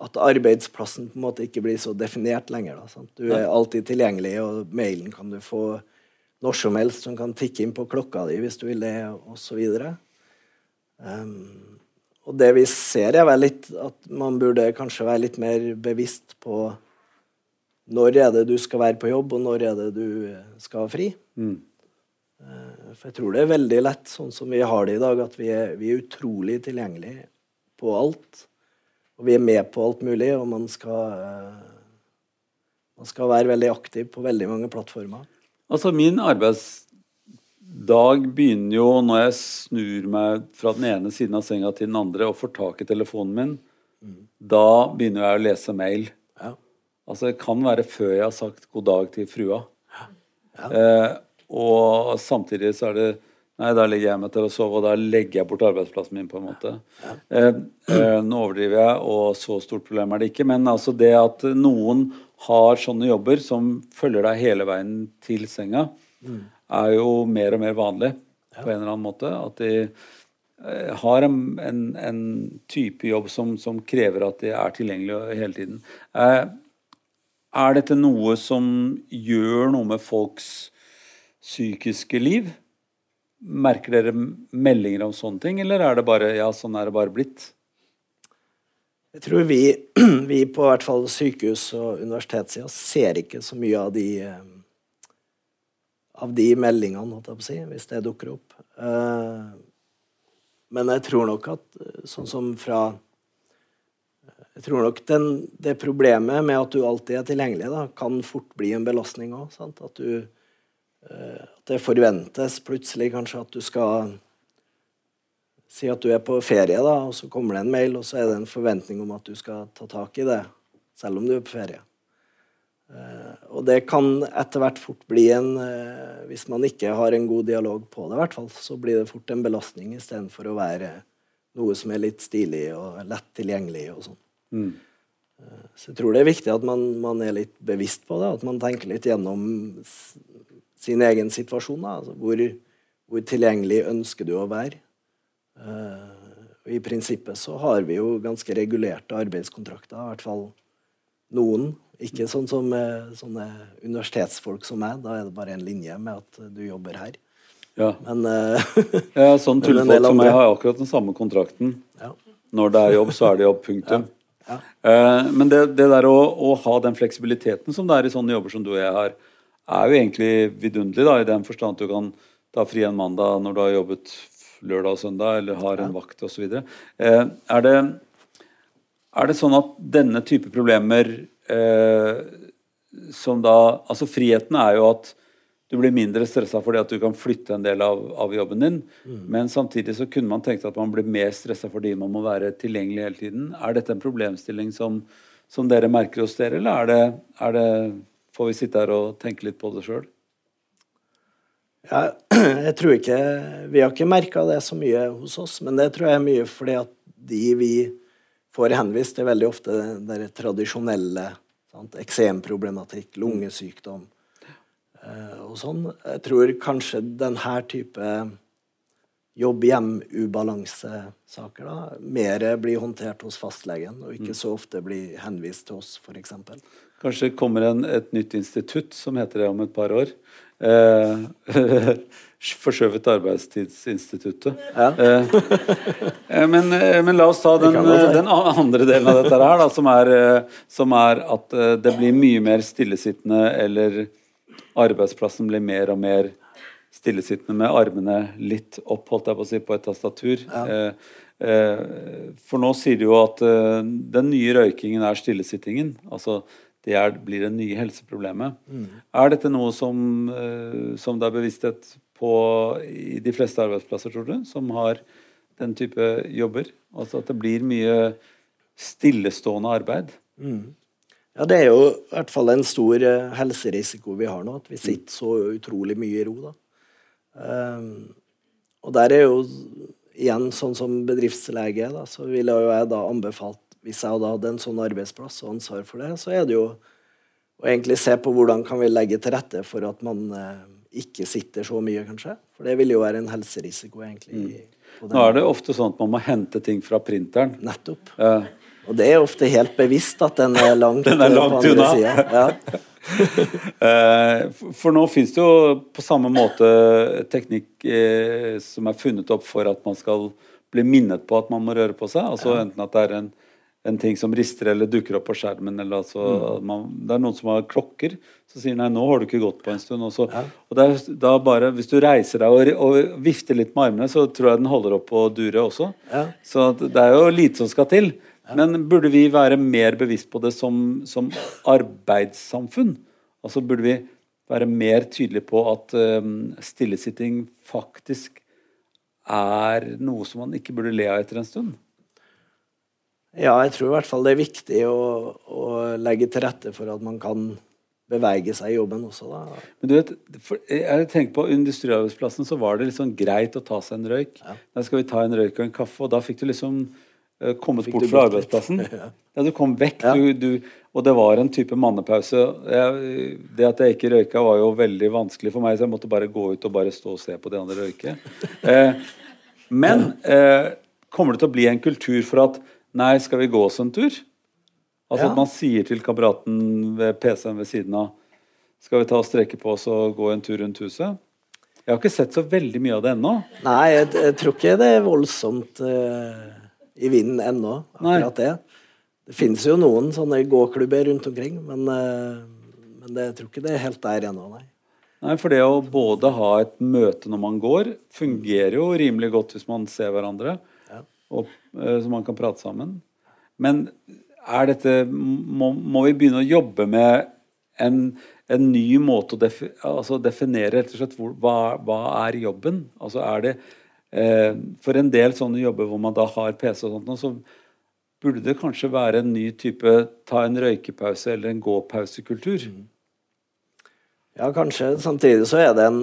S4: at arbeidsplassen på en måte ikke blir så definert lenger. Da, du er alltid tilgjengelig, og mailen kan du få når som helst som kan tikke inn på klokka di hvis du vil det, osv. Um, og det vi ser, er vel litt at man burde kanskje være litt mer bevisst på når er det du skal være på jobb, og når er det du skal ha fri. Mm. Uh, For jeg tror det er veldig lett, sånn som vi har det i dag, at vi er, vi er utrolig tilgjengelige på alt. Og vi er med på alt mulig, og man skal, eh, man skal være veldig aktiv på veldig mange plattformer.
S3: Altså, min arbeidsdag begynner jo når jeg snur meg fra den ene siden av senga til den andre og får tak i telefonen min. Da begynner jeg å lese mail.
S4: Ja.
S3: Altså, det kan være før jeg har sagt god dag til frua. Eh, og samtidig så er det Nei, da legger jeg meg til å sove, og da legger jeg bort arbeidsplassen min, på en måte. Eh, eh, nå overdriver jeg, og så stort problem er det ikke. Men altså det at noen har sånne jobber som følger deg hele veien til senga, er jo mer og mer vanlig på en eller annen måte. At de eh, har en, en, en type jobb som, som krever at de er tilgjengelige hele tiden. Eh, er dette noe som gjør noe med folks psykiske liv? Merker dere meldinger om sånne ting, eller er det bare ja, sånn er det bare blitt?
S4: Jeg tror vi, vi på hvert fall sykehus og universitetssida ser ikke så mye av de eh, av de meldingene, si, hvis det dukker opp. Eh, Men jeg tror nok at eh, sånn som fra Jeg tror nok den, det problemet med at du alltid er tilgjengelig, da, kan fort bli en belastning òg. At du At det forventes plutselig kanskje at du skal Si at du er på ferie, da, og så kommer det en mail, og så er det en forventning om at du skal ta tak i det, selv om du er på ferie. Eh, og det kan etter hvert fort bli en eh, Hvis man ikke har en god dialog på det, i hvert fall, så blir det fort en belastning istedenfor å være noe som er litt stilig og lett tilgjengelig og sånn.
S3: Mm.
S4: Eh, Så jeg tror det er viktig at man, man er litt bevisst på det, at man tenker litt gjennom sin egen situasjon. Da. Altså, hvor, hvor tilgjengelig ønsker du å være? Uh, I prinsippet så har vi jo ganske regulerte arbeidskontrakter, i hvert fall noen. Ikke sånn som eh, sånne universitetsfolk som meg, da er det bare en linje med at du jobber her.
S3: Ja.
S4: Men uh,
S3: ja sånn tullfolk som meg har akkurat den samme kontrakten.
S4: ja.
S3: Når det er jobb, så er det jobb. Punktum.
S4: Ja.
S3: Eh, men det, det der å, å ha den fleksibiliteten som det er i sånne jobber som du og jeg har, er jo egentlig vidunderlig, da, i den forstand at du kan ta fri en mandag når du har jobbet lørdag og søndag, eller har en vakt osv. Eh, er, det, er det sånn at denne type problemer eh, som da Altså friheten er jo at du blir mindre stressa fordi at du kan flytte en del av, av jobben din. Men samtidig så kunne man tenkt at man blir mer stressa fordi man må være tilgjengelig hele tiden. Er dette en problemstilling som, som dere merker hos dere, eller er det, er det, får vi sitte her og tenke litt på det sjøl?
S4: Ja, jeg tror ikke Vi har ikke merka det så mye hos oss, men det tror jeg er mye fordi at de vi får henvist, er veldig ofte den der tradisjonelle sant, eksemproblematikk, lungesykdom eh, og sånn. Jeg tror kanskje denne type jobb-hjem-ubalansesaker da, mer blir håndtert hos fastlegen, og ikke så ofte blir henvist til oss, f.eks.
S3: Kanskje kommer en, et nytt institutt som heter det om et par år. Eh, Forskjøvet arbeidstidsinstituttet.
S4: Ja.
S3: Eh, eh, men, eh, men la oss ta den,
S4: være.
S3: den andre delen av dette her, da, som er, eh, som er at eh, det blir mye mer stillesittende, eller arbeidsplassen blir mer og mer stillesittende med armene litt opp, holdt jeg på å si, på et tastatur. Ja. eh, for nå sier de jo at eh, den nye røykingen er stillesittingen. Altså det er, blir det nye helseproblemet. Er dette noe som, eh, som det er bevissthet på i de fleste arbeidsplasser, tror du, som har den type jobber? Altså at det blir mye stillestående arbeid?
S4: Ja, det er jo i hvert fall en stor eh, helserisiko vi har nå, at vi sitter så utrolig mye i ro. da. Um, og der er jo igjen sånn som bedriftslege, da, så ville jo jeg da anbefalt, hvis jeg hadde hatt en sånn arbeidsplass og ansvar for det, så er det jo å egentlig se på hvordan kan vi legge til rette for at man eh, ikke sitter så mye, kanskje. For det vil jo være en helserisiko, egentlig. Mm.
S3: Nå er det ofte sånn at man må hente ting fra printeren.
S4: Nettopp.
S3: Eh,
S4: Og det er ofte helt bevisst at den er langt,
S3: Den er
S4: eh,
S3: langt
S4: på andre
S3: unna.
S4: sida. Ja.
S3: Eh, for- nå finnes det jo på samme måte teknikk eh, som er funnet opp for at man skal bli minnet på at man må røre på seg. Altså enten at det er en, en ting som rister eller dukker opp på skjermen. Eller altså,
S4: Mm.
S3: man, det er noen som har klokker, så sier nei, nå har du ikke gått på en stund. Og så, og det er, da bare, Hvis du reiser deg og, og vifter litt med armene, så tror jeg den holder opp å dure også.
S4: Ja.
S3: Så det er jo lite som skal til. Men burde vi være mer bevisst på det som, som arbeidssamfunn? Altså burde vi være mer tydelige på at um, stillesitting faktisk er noe som man ikke burde le av etter en stund?
S4: Ja, jeg tror i hvert fall det er viktig å, å legge til rette for at man kan bevege seg i jobben også, da.
S3: Men du vet, jeg tenker på Industriarbeidsplassen så var det liksom greit å ta seg en røyk. Da skal vi ta en røyk og en kaffe, og da fikk du liksom uh, kommet
S4: Fikk
S3: bort fra arbeidsplassen.
S4: Ja.
S3: Ja, du kom vekk,
S4: Ja.
S3: du, du, og det var en type mannepause. Jeg, det at jeg ikke røyka, var jo veldig vanskelig for meg, så jeg måtte bare gå ut og bare stå og se på de andre røyke. uh, men uh, kommer det til å bli en kultur for at nei, skal vi gå oss en tur? Altså
S4: Ja.
S3: at man sier til kameraten ved PC-en ved siden av skal vi ta og strekke på oss og gå en tur rundt huset? Jeg har ikke sett så veldig mye av det ennå.
S4: Nei, jeg, jeg tror ikke det er voldsomt uh, i vinden ennå,
S3: Nei.
S4: akkurat det. Det finnes jo noen sånne gåklubber rundt omkring, men, uh, men det, jeg tror ikke det er helt der ennå, nei.
S3: Nei, for det å både ha et møte når man går, fungerer jo rimelig godt hvis man ser hverandre. Og, eh, så man kan prate sammen. Men er dette må, må vi begynne å jobbe med en, en ny måte å defi, altså definere rett og slett hvor, hva, hva er jobben? Altså er det eh, For en del sånne jobber hvor man da har PC og sånt, så burde det kanskje være en ny type ta en røykepause eller en gåpausekultur.
S4: Ja, kanskje. Samtidig så er det en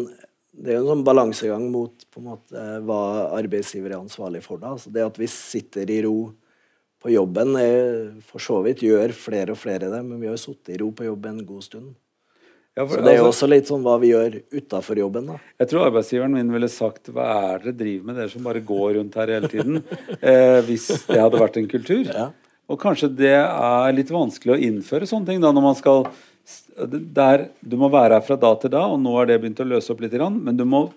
S4: det er jo en sånn balansegang mot på en måte, hva arbeidsgiver er ansvarlig for. Da. Altså det at vi sitter i ro på jobben, er, for så vidt gjør flere og flere det, men vi har jo sittet i ro på jobb en god stund.
S3: Ja, for,
S4: Så det er jo
S3: altså-
S4: også litt sånn hva vi gjør utafor jobben. da.
S3: Jeg tror arbeidsgiveren min ville sagt hva er det dere driver med, dere som bare går rundt her hele tiden, eh, hvis det hadde vært en kultur.
S4: Ja.
S3: Og kanskje det er litt vanskelig å innføre sånne ting da når man skal der, Du må være her fra da til da, og nå har det begynt å løse opp litt, men du må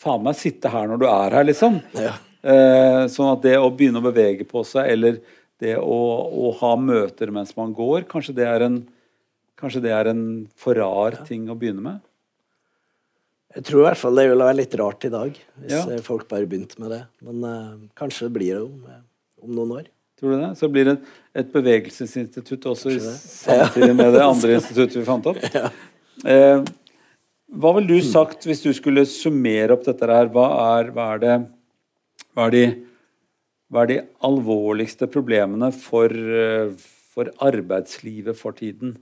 S3: faen meg sitte her når du er her, liksom.
S4: Ja.
S3: Eh, sånn at det å begynne å bevege på seg, eller det å, å ha møter mens man går, kanskje det er en Kanskje det er en for rar ting å begynne med?
S4: Jeg tror i hvert fall det ville være litt rart i dag, hvis
S3: Ja.
S4: folk bare begynte med det. Men eh, kanskje det blir det om, eh, om noen år.
S3: Tror du det? Så blir det et bevegelsesinstitutt også i- samtidig med det andre instituttet vi fant opp. Eh, hva ville du sagt hvis du skulle summere opp dette her? Hva er, hva er det hva er, de, hva er de alvorligste problemene for, eh, for arbeidslivet for tiden?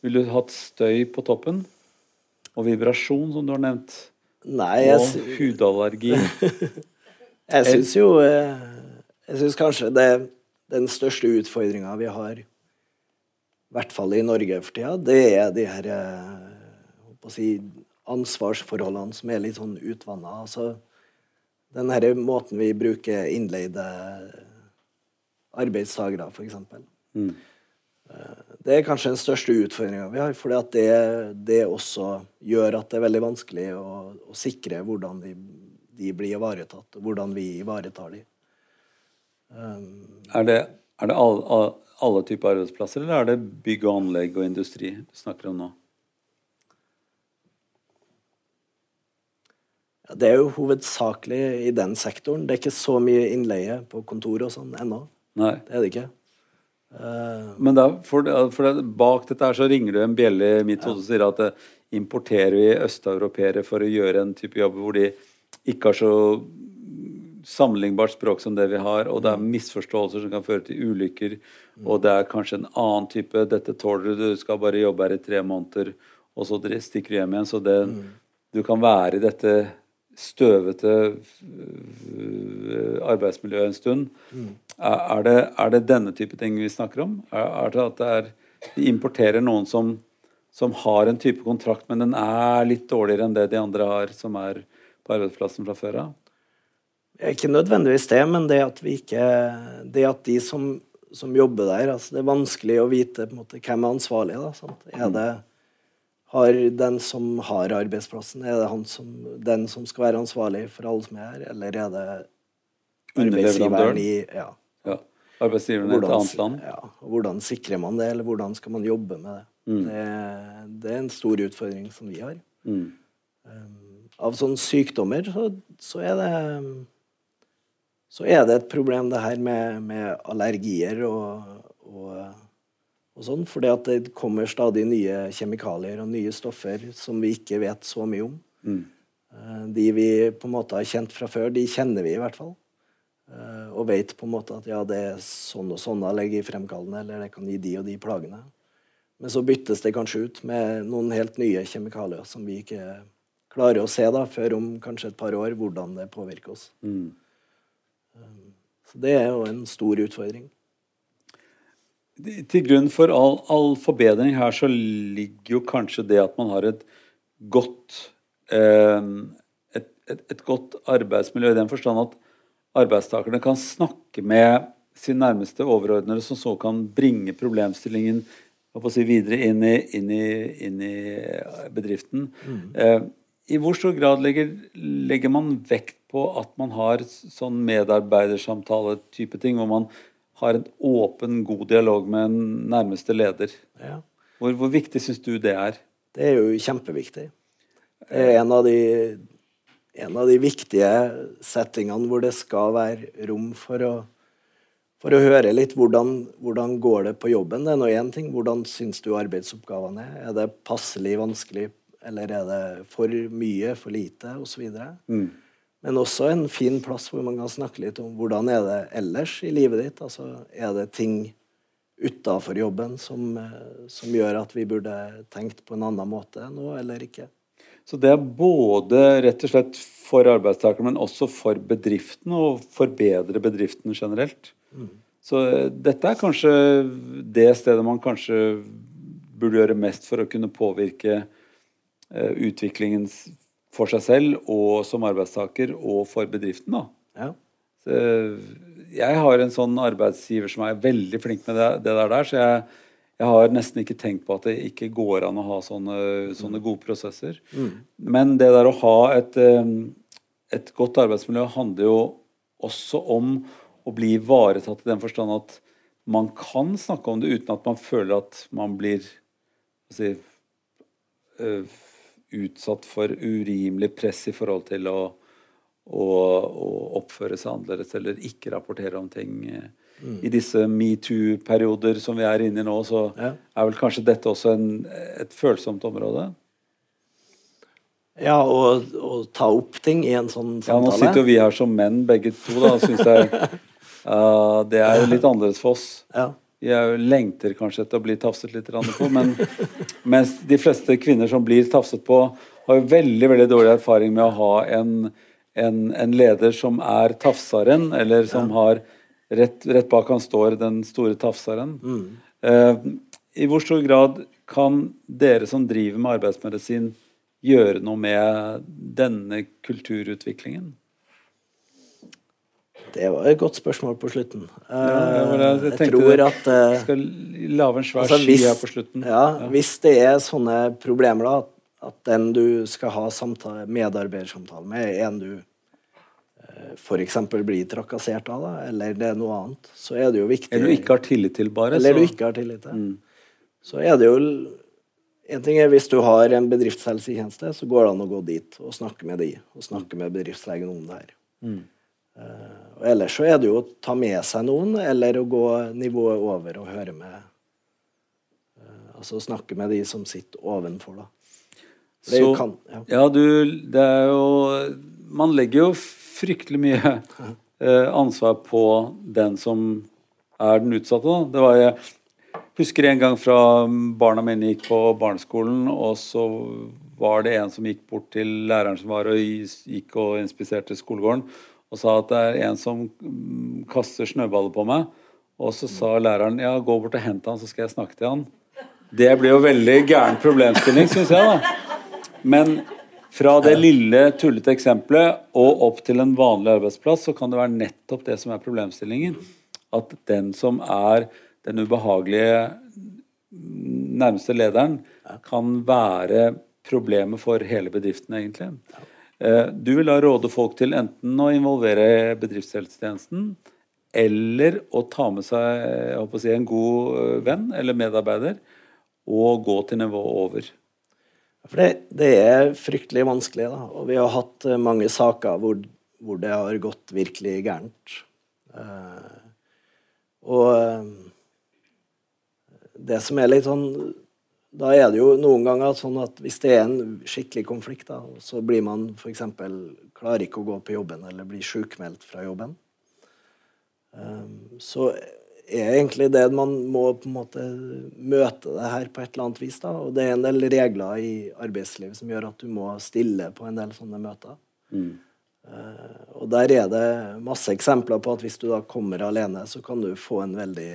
S3: Ville du hatt støy på toppen? Og vibrasjon, som du har nevnt?
S4: Nei, jeg,
S3: Og hudallergi?
S4: jeg syns jo eh, Jeg syns kanskje det den største utfordringa vi har, i hvert fall i Norge for tida, det er de her eh, si, ansvarsforholdene som er litt sånn utvanna. Altså, den her måten vi bruker innleide arbeidstakere, f.eks.
S3: Mm.
S4: Det er kanskje den største utfordringa vi har, for det, det også gjør at det er veldig vanskelig å, å sikre hvordan de, de blir ivaretatt, og hvordan vi ivaretar de.
S3: Er det, er det alle, all, alle typer arbeidsplasser, eller er det bygg og anlegg og industri du snakker om nå?
S4: Ja, det er jo hovedsakelig i den sektoren. Det er ikke så mye innleie på kontor og sånn ennå.
S3: Nei.
S4: Det er det ikke. Uh,
S3: Men da, for, for det, bak dette her så ringer det en bjelle i mitt hode og sier at det, importerer vi østeuropeere for å gjøre en type jobb hvor de ikke har så sammenlignbart språk som det vi har, og det er misforståelser som kan føre til ulykker, og det er kanskje en annen type 'dette tåler du, du skal bare jobbe her i tre måneder', og så stikker du hjem igjen. Så det, du kan være i dette støvete øh, arbeidsmiljøet en stund. Er, er, det, er det denne type ting vi snakker om? Er, er det at det er, de importerer noen som, som har en type kontrakt, men den er litt dårligere enn det de andre har som er på arbeidsplassen fra før av?
S4: Ikke nødvendigvis det, men det at vi ikke Det at de som, som jobber der altså Det er vanskelig å vite måte, hvem er ansvarlig. Da? Er det har den som har arbeidsplassen, er det han som, den som skal være ansvarlig for alle som er her, eller er det arbeidsgiveren i Ja.
S3: Ja. Arbeidsgiveren i et annet land.
S4: ja, hvordan sikrer man det, eller hvordan skal man jobbe med det? Det, det er en stor utfordring som vi har.
S3: Mm.
S4: Um, av sånne sykdommer så, så er det så er det et problem det her med, med allergier og, og, og sånn. For det kommer stadig nye kjemikalier og nye stoffer som vi ikke vet så mye om.
S3: Mm.
S4: Eh, De vi på en måte har kjent fra før, de kjenner vi i hvert fall. Eh, Og vet på en måte at ja, det er sånn og sånn allergifremkallende, eller det kan gi de og de plagene. Men så byttes det kanskje ut med noen helt nye kjemikalier som vi ikke klarer å se da, før om kanskje et par år, hvordan det påvirker oss.
S3: Mm.
S4: Så det er jo en stor utfordring.
S3: Til grunn for all, all forbedring her så ligger jo kanskje det at man har et godt eh, et, et, et godt arbeidsmiljø i den forstand at arbeidstakerne kan snakke med sin nærmeste overordnede, som så kan bringe problemstillingen si, videre inn i, inn i, inn i bedriften. Eh, I hvor stor grad legger, legger man vekt på at man har sånn medarbeidersamtale-type ting, hvor man har en åpen, god dialog med en nærmeste leder?
S4: Ja.
S3: Hvor, hvor viktig syns du det er?
S4: Det er jo kjempeviktig. Det er en av de, en av de viktige settingene hvor det skal være rom for å, for å høre litt hvordan, hvordan går det på jobben. Det er nå én ting. Hvordan syns du arbeidsoppgavene er? Er det passelig vanskelig, eller er det for mye, for lite, osv.?
S3: Mm.
S4: Men også en fin plass hvor man kan snakke litt om hvordan er det ellers i livet ditt. Altså, er det ting utafor jobben som, eh, som gjør at vi burde tenkt på en annen måte nå, eller ikke?
S3: Så det er både rett og slett for arbeidstakerne, men også for bedriften, og forbedre bedriften generelt. Så eh, dette er kanskje det stedet man kanskje burde gjøre mest for å kunne påvirke eh, utviklingen s- for seg selv og som arbeidstaker og for bedriften. da.
S4: Ja.
S3: Så jeg har en sånn arbeidsgiver som er veldig flink med det, det der, så jeg, jeg har nesten ikke tenkt på at det ikke går an å ha sånne, sånne gode prosesser. Men det der å ha et, et godt arbeidsmiljø handler jo også om å bli ivaretatt i den forstand at man kan snakke om det uten at man føler at man blir si, eh, utsatt for urimelig press i forhold til å, å, å oppføre seg annerledes eller ikke rapportere om ting. I disse metoo-perioder som vi er inne i nå, så
S4: Ja.
S3: er vel kanskje dette også en, et følsomt område.
S4: Ja, og, og ta opp ting i en sånn samtale.
S3: Ja, Nå sitter jo vi her som menn begge to, da, Synes jeg uh, det er litt annerledes for oss.
S4: Ja.
S3: Er lengter kanskje etter å bli tafset litt på, men mens de fleste kvinner som blir tafset på, har veldig veldig dårlig erfaring med å ha en, en, en leder som er tafsaren, eller som har rett, rett bak han står den store tafseren. Eh, I hvor stor grad kan dere som driver med arbeidsmedisin, gjøre noe med denne kulturutviklingen?
S4: Det var et godt spørsmål på slutten. Eh,
S3: det jeg
S4: jeg tror at
S3: uh, skal lage en svær
S4: Altså,
S3: hvis, her på slutten.
S4: Ja, Hvis det er sånne problemer, da, at, den du skal ha samtale, medarbeidersamtale med, er en du uh, f.eks. blir trakassert av, da, eller det er noe annet, så er det jo viktig
S3: Eller du ikke har tillit til, bare.
S4: Eller du ikke har tillit til. Så er det jo En ting er hvis du har en bedriftshelsetjeneste, så går det an å gå dit og snakke med de, og snakke med bedriftslegen om det her. Eh, og ellers så er det jo å ta med seg noen, eller å gå nivået over og høre med eh, Altså snakke med de som sitter ovenfor, da. Det
S3: Så,
S4: kan, ja.
S3: ja, du, det er jo Man legger jo fryktelig mye eh, ansvar på den som er den utsatte. Da. Det var jeg husker en gang fra barna mine gikk på barneskolen, og så var det en som gikk bort til læreren som var og gikk og inspiserte skolegården, og sa at det er en som mm, kaster snøballer på meg. Og så sa læreren ja, gå bort og hent han, så skal jeg snakke til han. Det blir jo veldig gæren problemstilling, syns jeg, da. Men fra det lille, tullete eksempelet og opp til en vanlig arbeidsplass, så kan det være nettopp det som er problemstillingen. At den som er den ubehagelige nærmeste lederen, kan være problemet for hele bedriften, egentlig. Eh, Du vil da råde folk til enten å involvere bedriftshelsetjenesten eller å ta med seg si, en god eh, venn eller medarbeider og gå til nivået over.
S4: For det, det, er fryktelig vanskelig, da. Og vi har hatt eh, mange saker hvor, hvor det har gått virkelig gærent. Og det som er litt sånn Da er det jo noen ganger sånn at hvis det er en skikkelig konflikt, da, så blir man f.eks. klarer ikke å gå på jobben eller blir sjukmeldt fra jobben. Um, så er egentlig det man må på en måte møte det her på et eller annet vis. da, og Det er en del regler i arbeidslivet som gjør at du må stille på en del sånne møter. Mm. Uh, og Der er det masse eksempler på at hvis du da kommer alene, så kan du få en veldig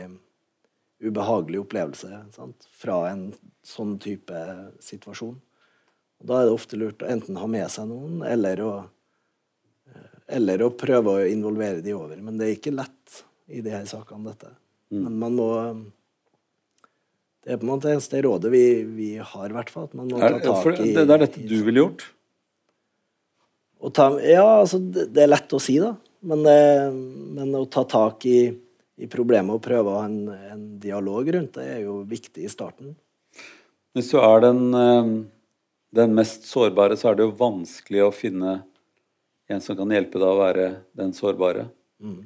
S4: ubehagelig opplevelse sant? fra en sånn type situasjon. Og Da er det ofte lurt å enten ha med seg noen, eller å eller å prøve å involvere de over. Men det er ikke lett i de her sakene, dette. Mm. Men man må Det er på en måte eneste rådet vi, vi har, i hvert fall. At man må ta tak
S3: i Det er dette du ville gjort?
S4: Ta, ja, altså det, det, er lett å si, da. Men, det, men å ta tak i, i, problemet og prøve å ha en, en, dialog rundt det, er jo viktig i starten.
S3: Hvis du er den, eh, den mest sårbare, så er det jo vanskelig å finne en som kan hjelpe deg å være den sårbare. Mm.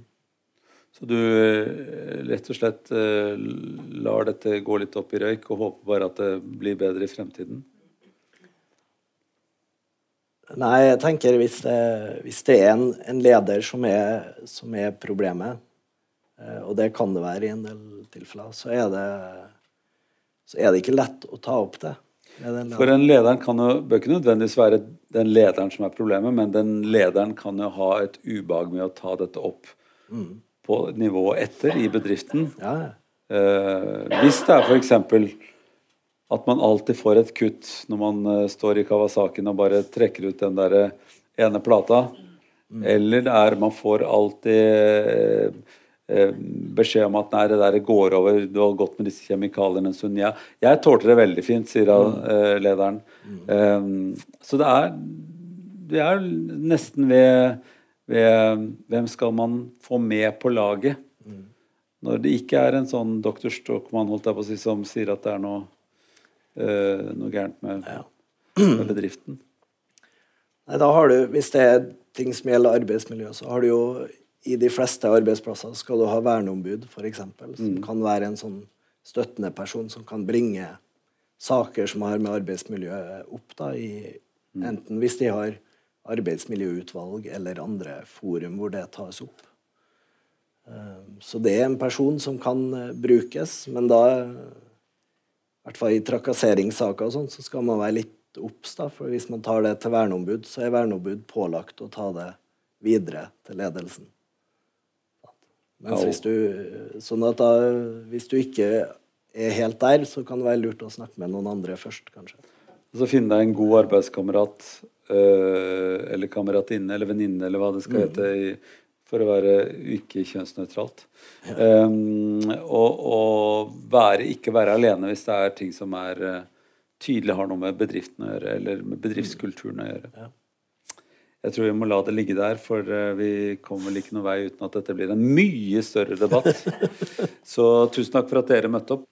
S3: Så du eh, rett og slett eh, lar dette gå litt opp i røyk og håper bare at det blir bedre i fremtiden?
S4: Nei, jeg tenker hvis det, hvis det er en, en leder som er, som er, problemet, og det kan det være i en del tilfeller, så er det, så er det ikke lett å ta opp det.
S3: For en lederen kan jo, bør ikke nødvendigvis være den lederen som er problemet, men den lederen kan jo ha et ubehag med å ta dette opp mm. på nivået etter i bedriften. Ja. Eh, hvis det er f.eks. at man alltid får et kutt når man uh, står i Kawasaken og bare trekker ut den der ene plata, mm. eller det er man får alltid Eh, beskjed om at nei, det der går over, du har gått med disse kjemikaliene. Ja, jeg tålte det veldig fint, sier mm. uh, lederen. Mm. Um, så det er, det er nesten ved, ved, Hvem skal man få med på laget? Mm. Når det ikke er en sånn doktor Stockmann holdt jeg på å si, som sier at det er noe, uh, noe gærent med, ja. med bedriften.
S4: Nei, da har du, Hvis det er ting som gjelder arbeidsmiljø, så har du jo i de fleste arbeidsplasser skal du ha verneombud, f.eks., som mm. kan være en sånn støttende person som kan bringe saker som har med arbeidsmiljøet opp, da, i, mm. enten hvis de har arbeidsmiljøutvalg eller andre forum hvor det tas opp. Ehm, så det er en person som kan eh, brukes, men da i hvert fall i trakasseringssaker og sånn, så skal man være litt obs, da. For hvis man tar det til verneombud, så er verneombud pålagt å ta det videre til ledelsen. Hvis du, sånn at da, hvis du ikke er helt der, så kan det være lurt å snakke med noen andre først, kanskje.
S3: Så finne deg en god arbeidskamerat øh, eller kameratinne eller venninne eller hva det skal mm. hete i, for å være ikke kjønnsnøytralt. Ja. Um, og, og være, ikke være alene hvis det er ting som er uh, tydelig har noe med bedriften å gjøre, eller med bedriftskulturen å gjøre. Ja jeg tror vi må la det ligge der, for eh, vi kommer vel ikke noen vei uten at dette blir en mye større debatt. Så tusen takk for at dere møtte opp.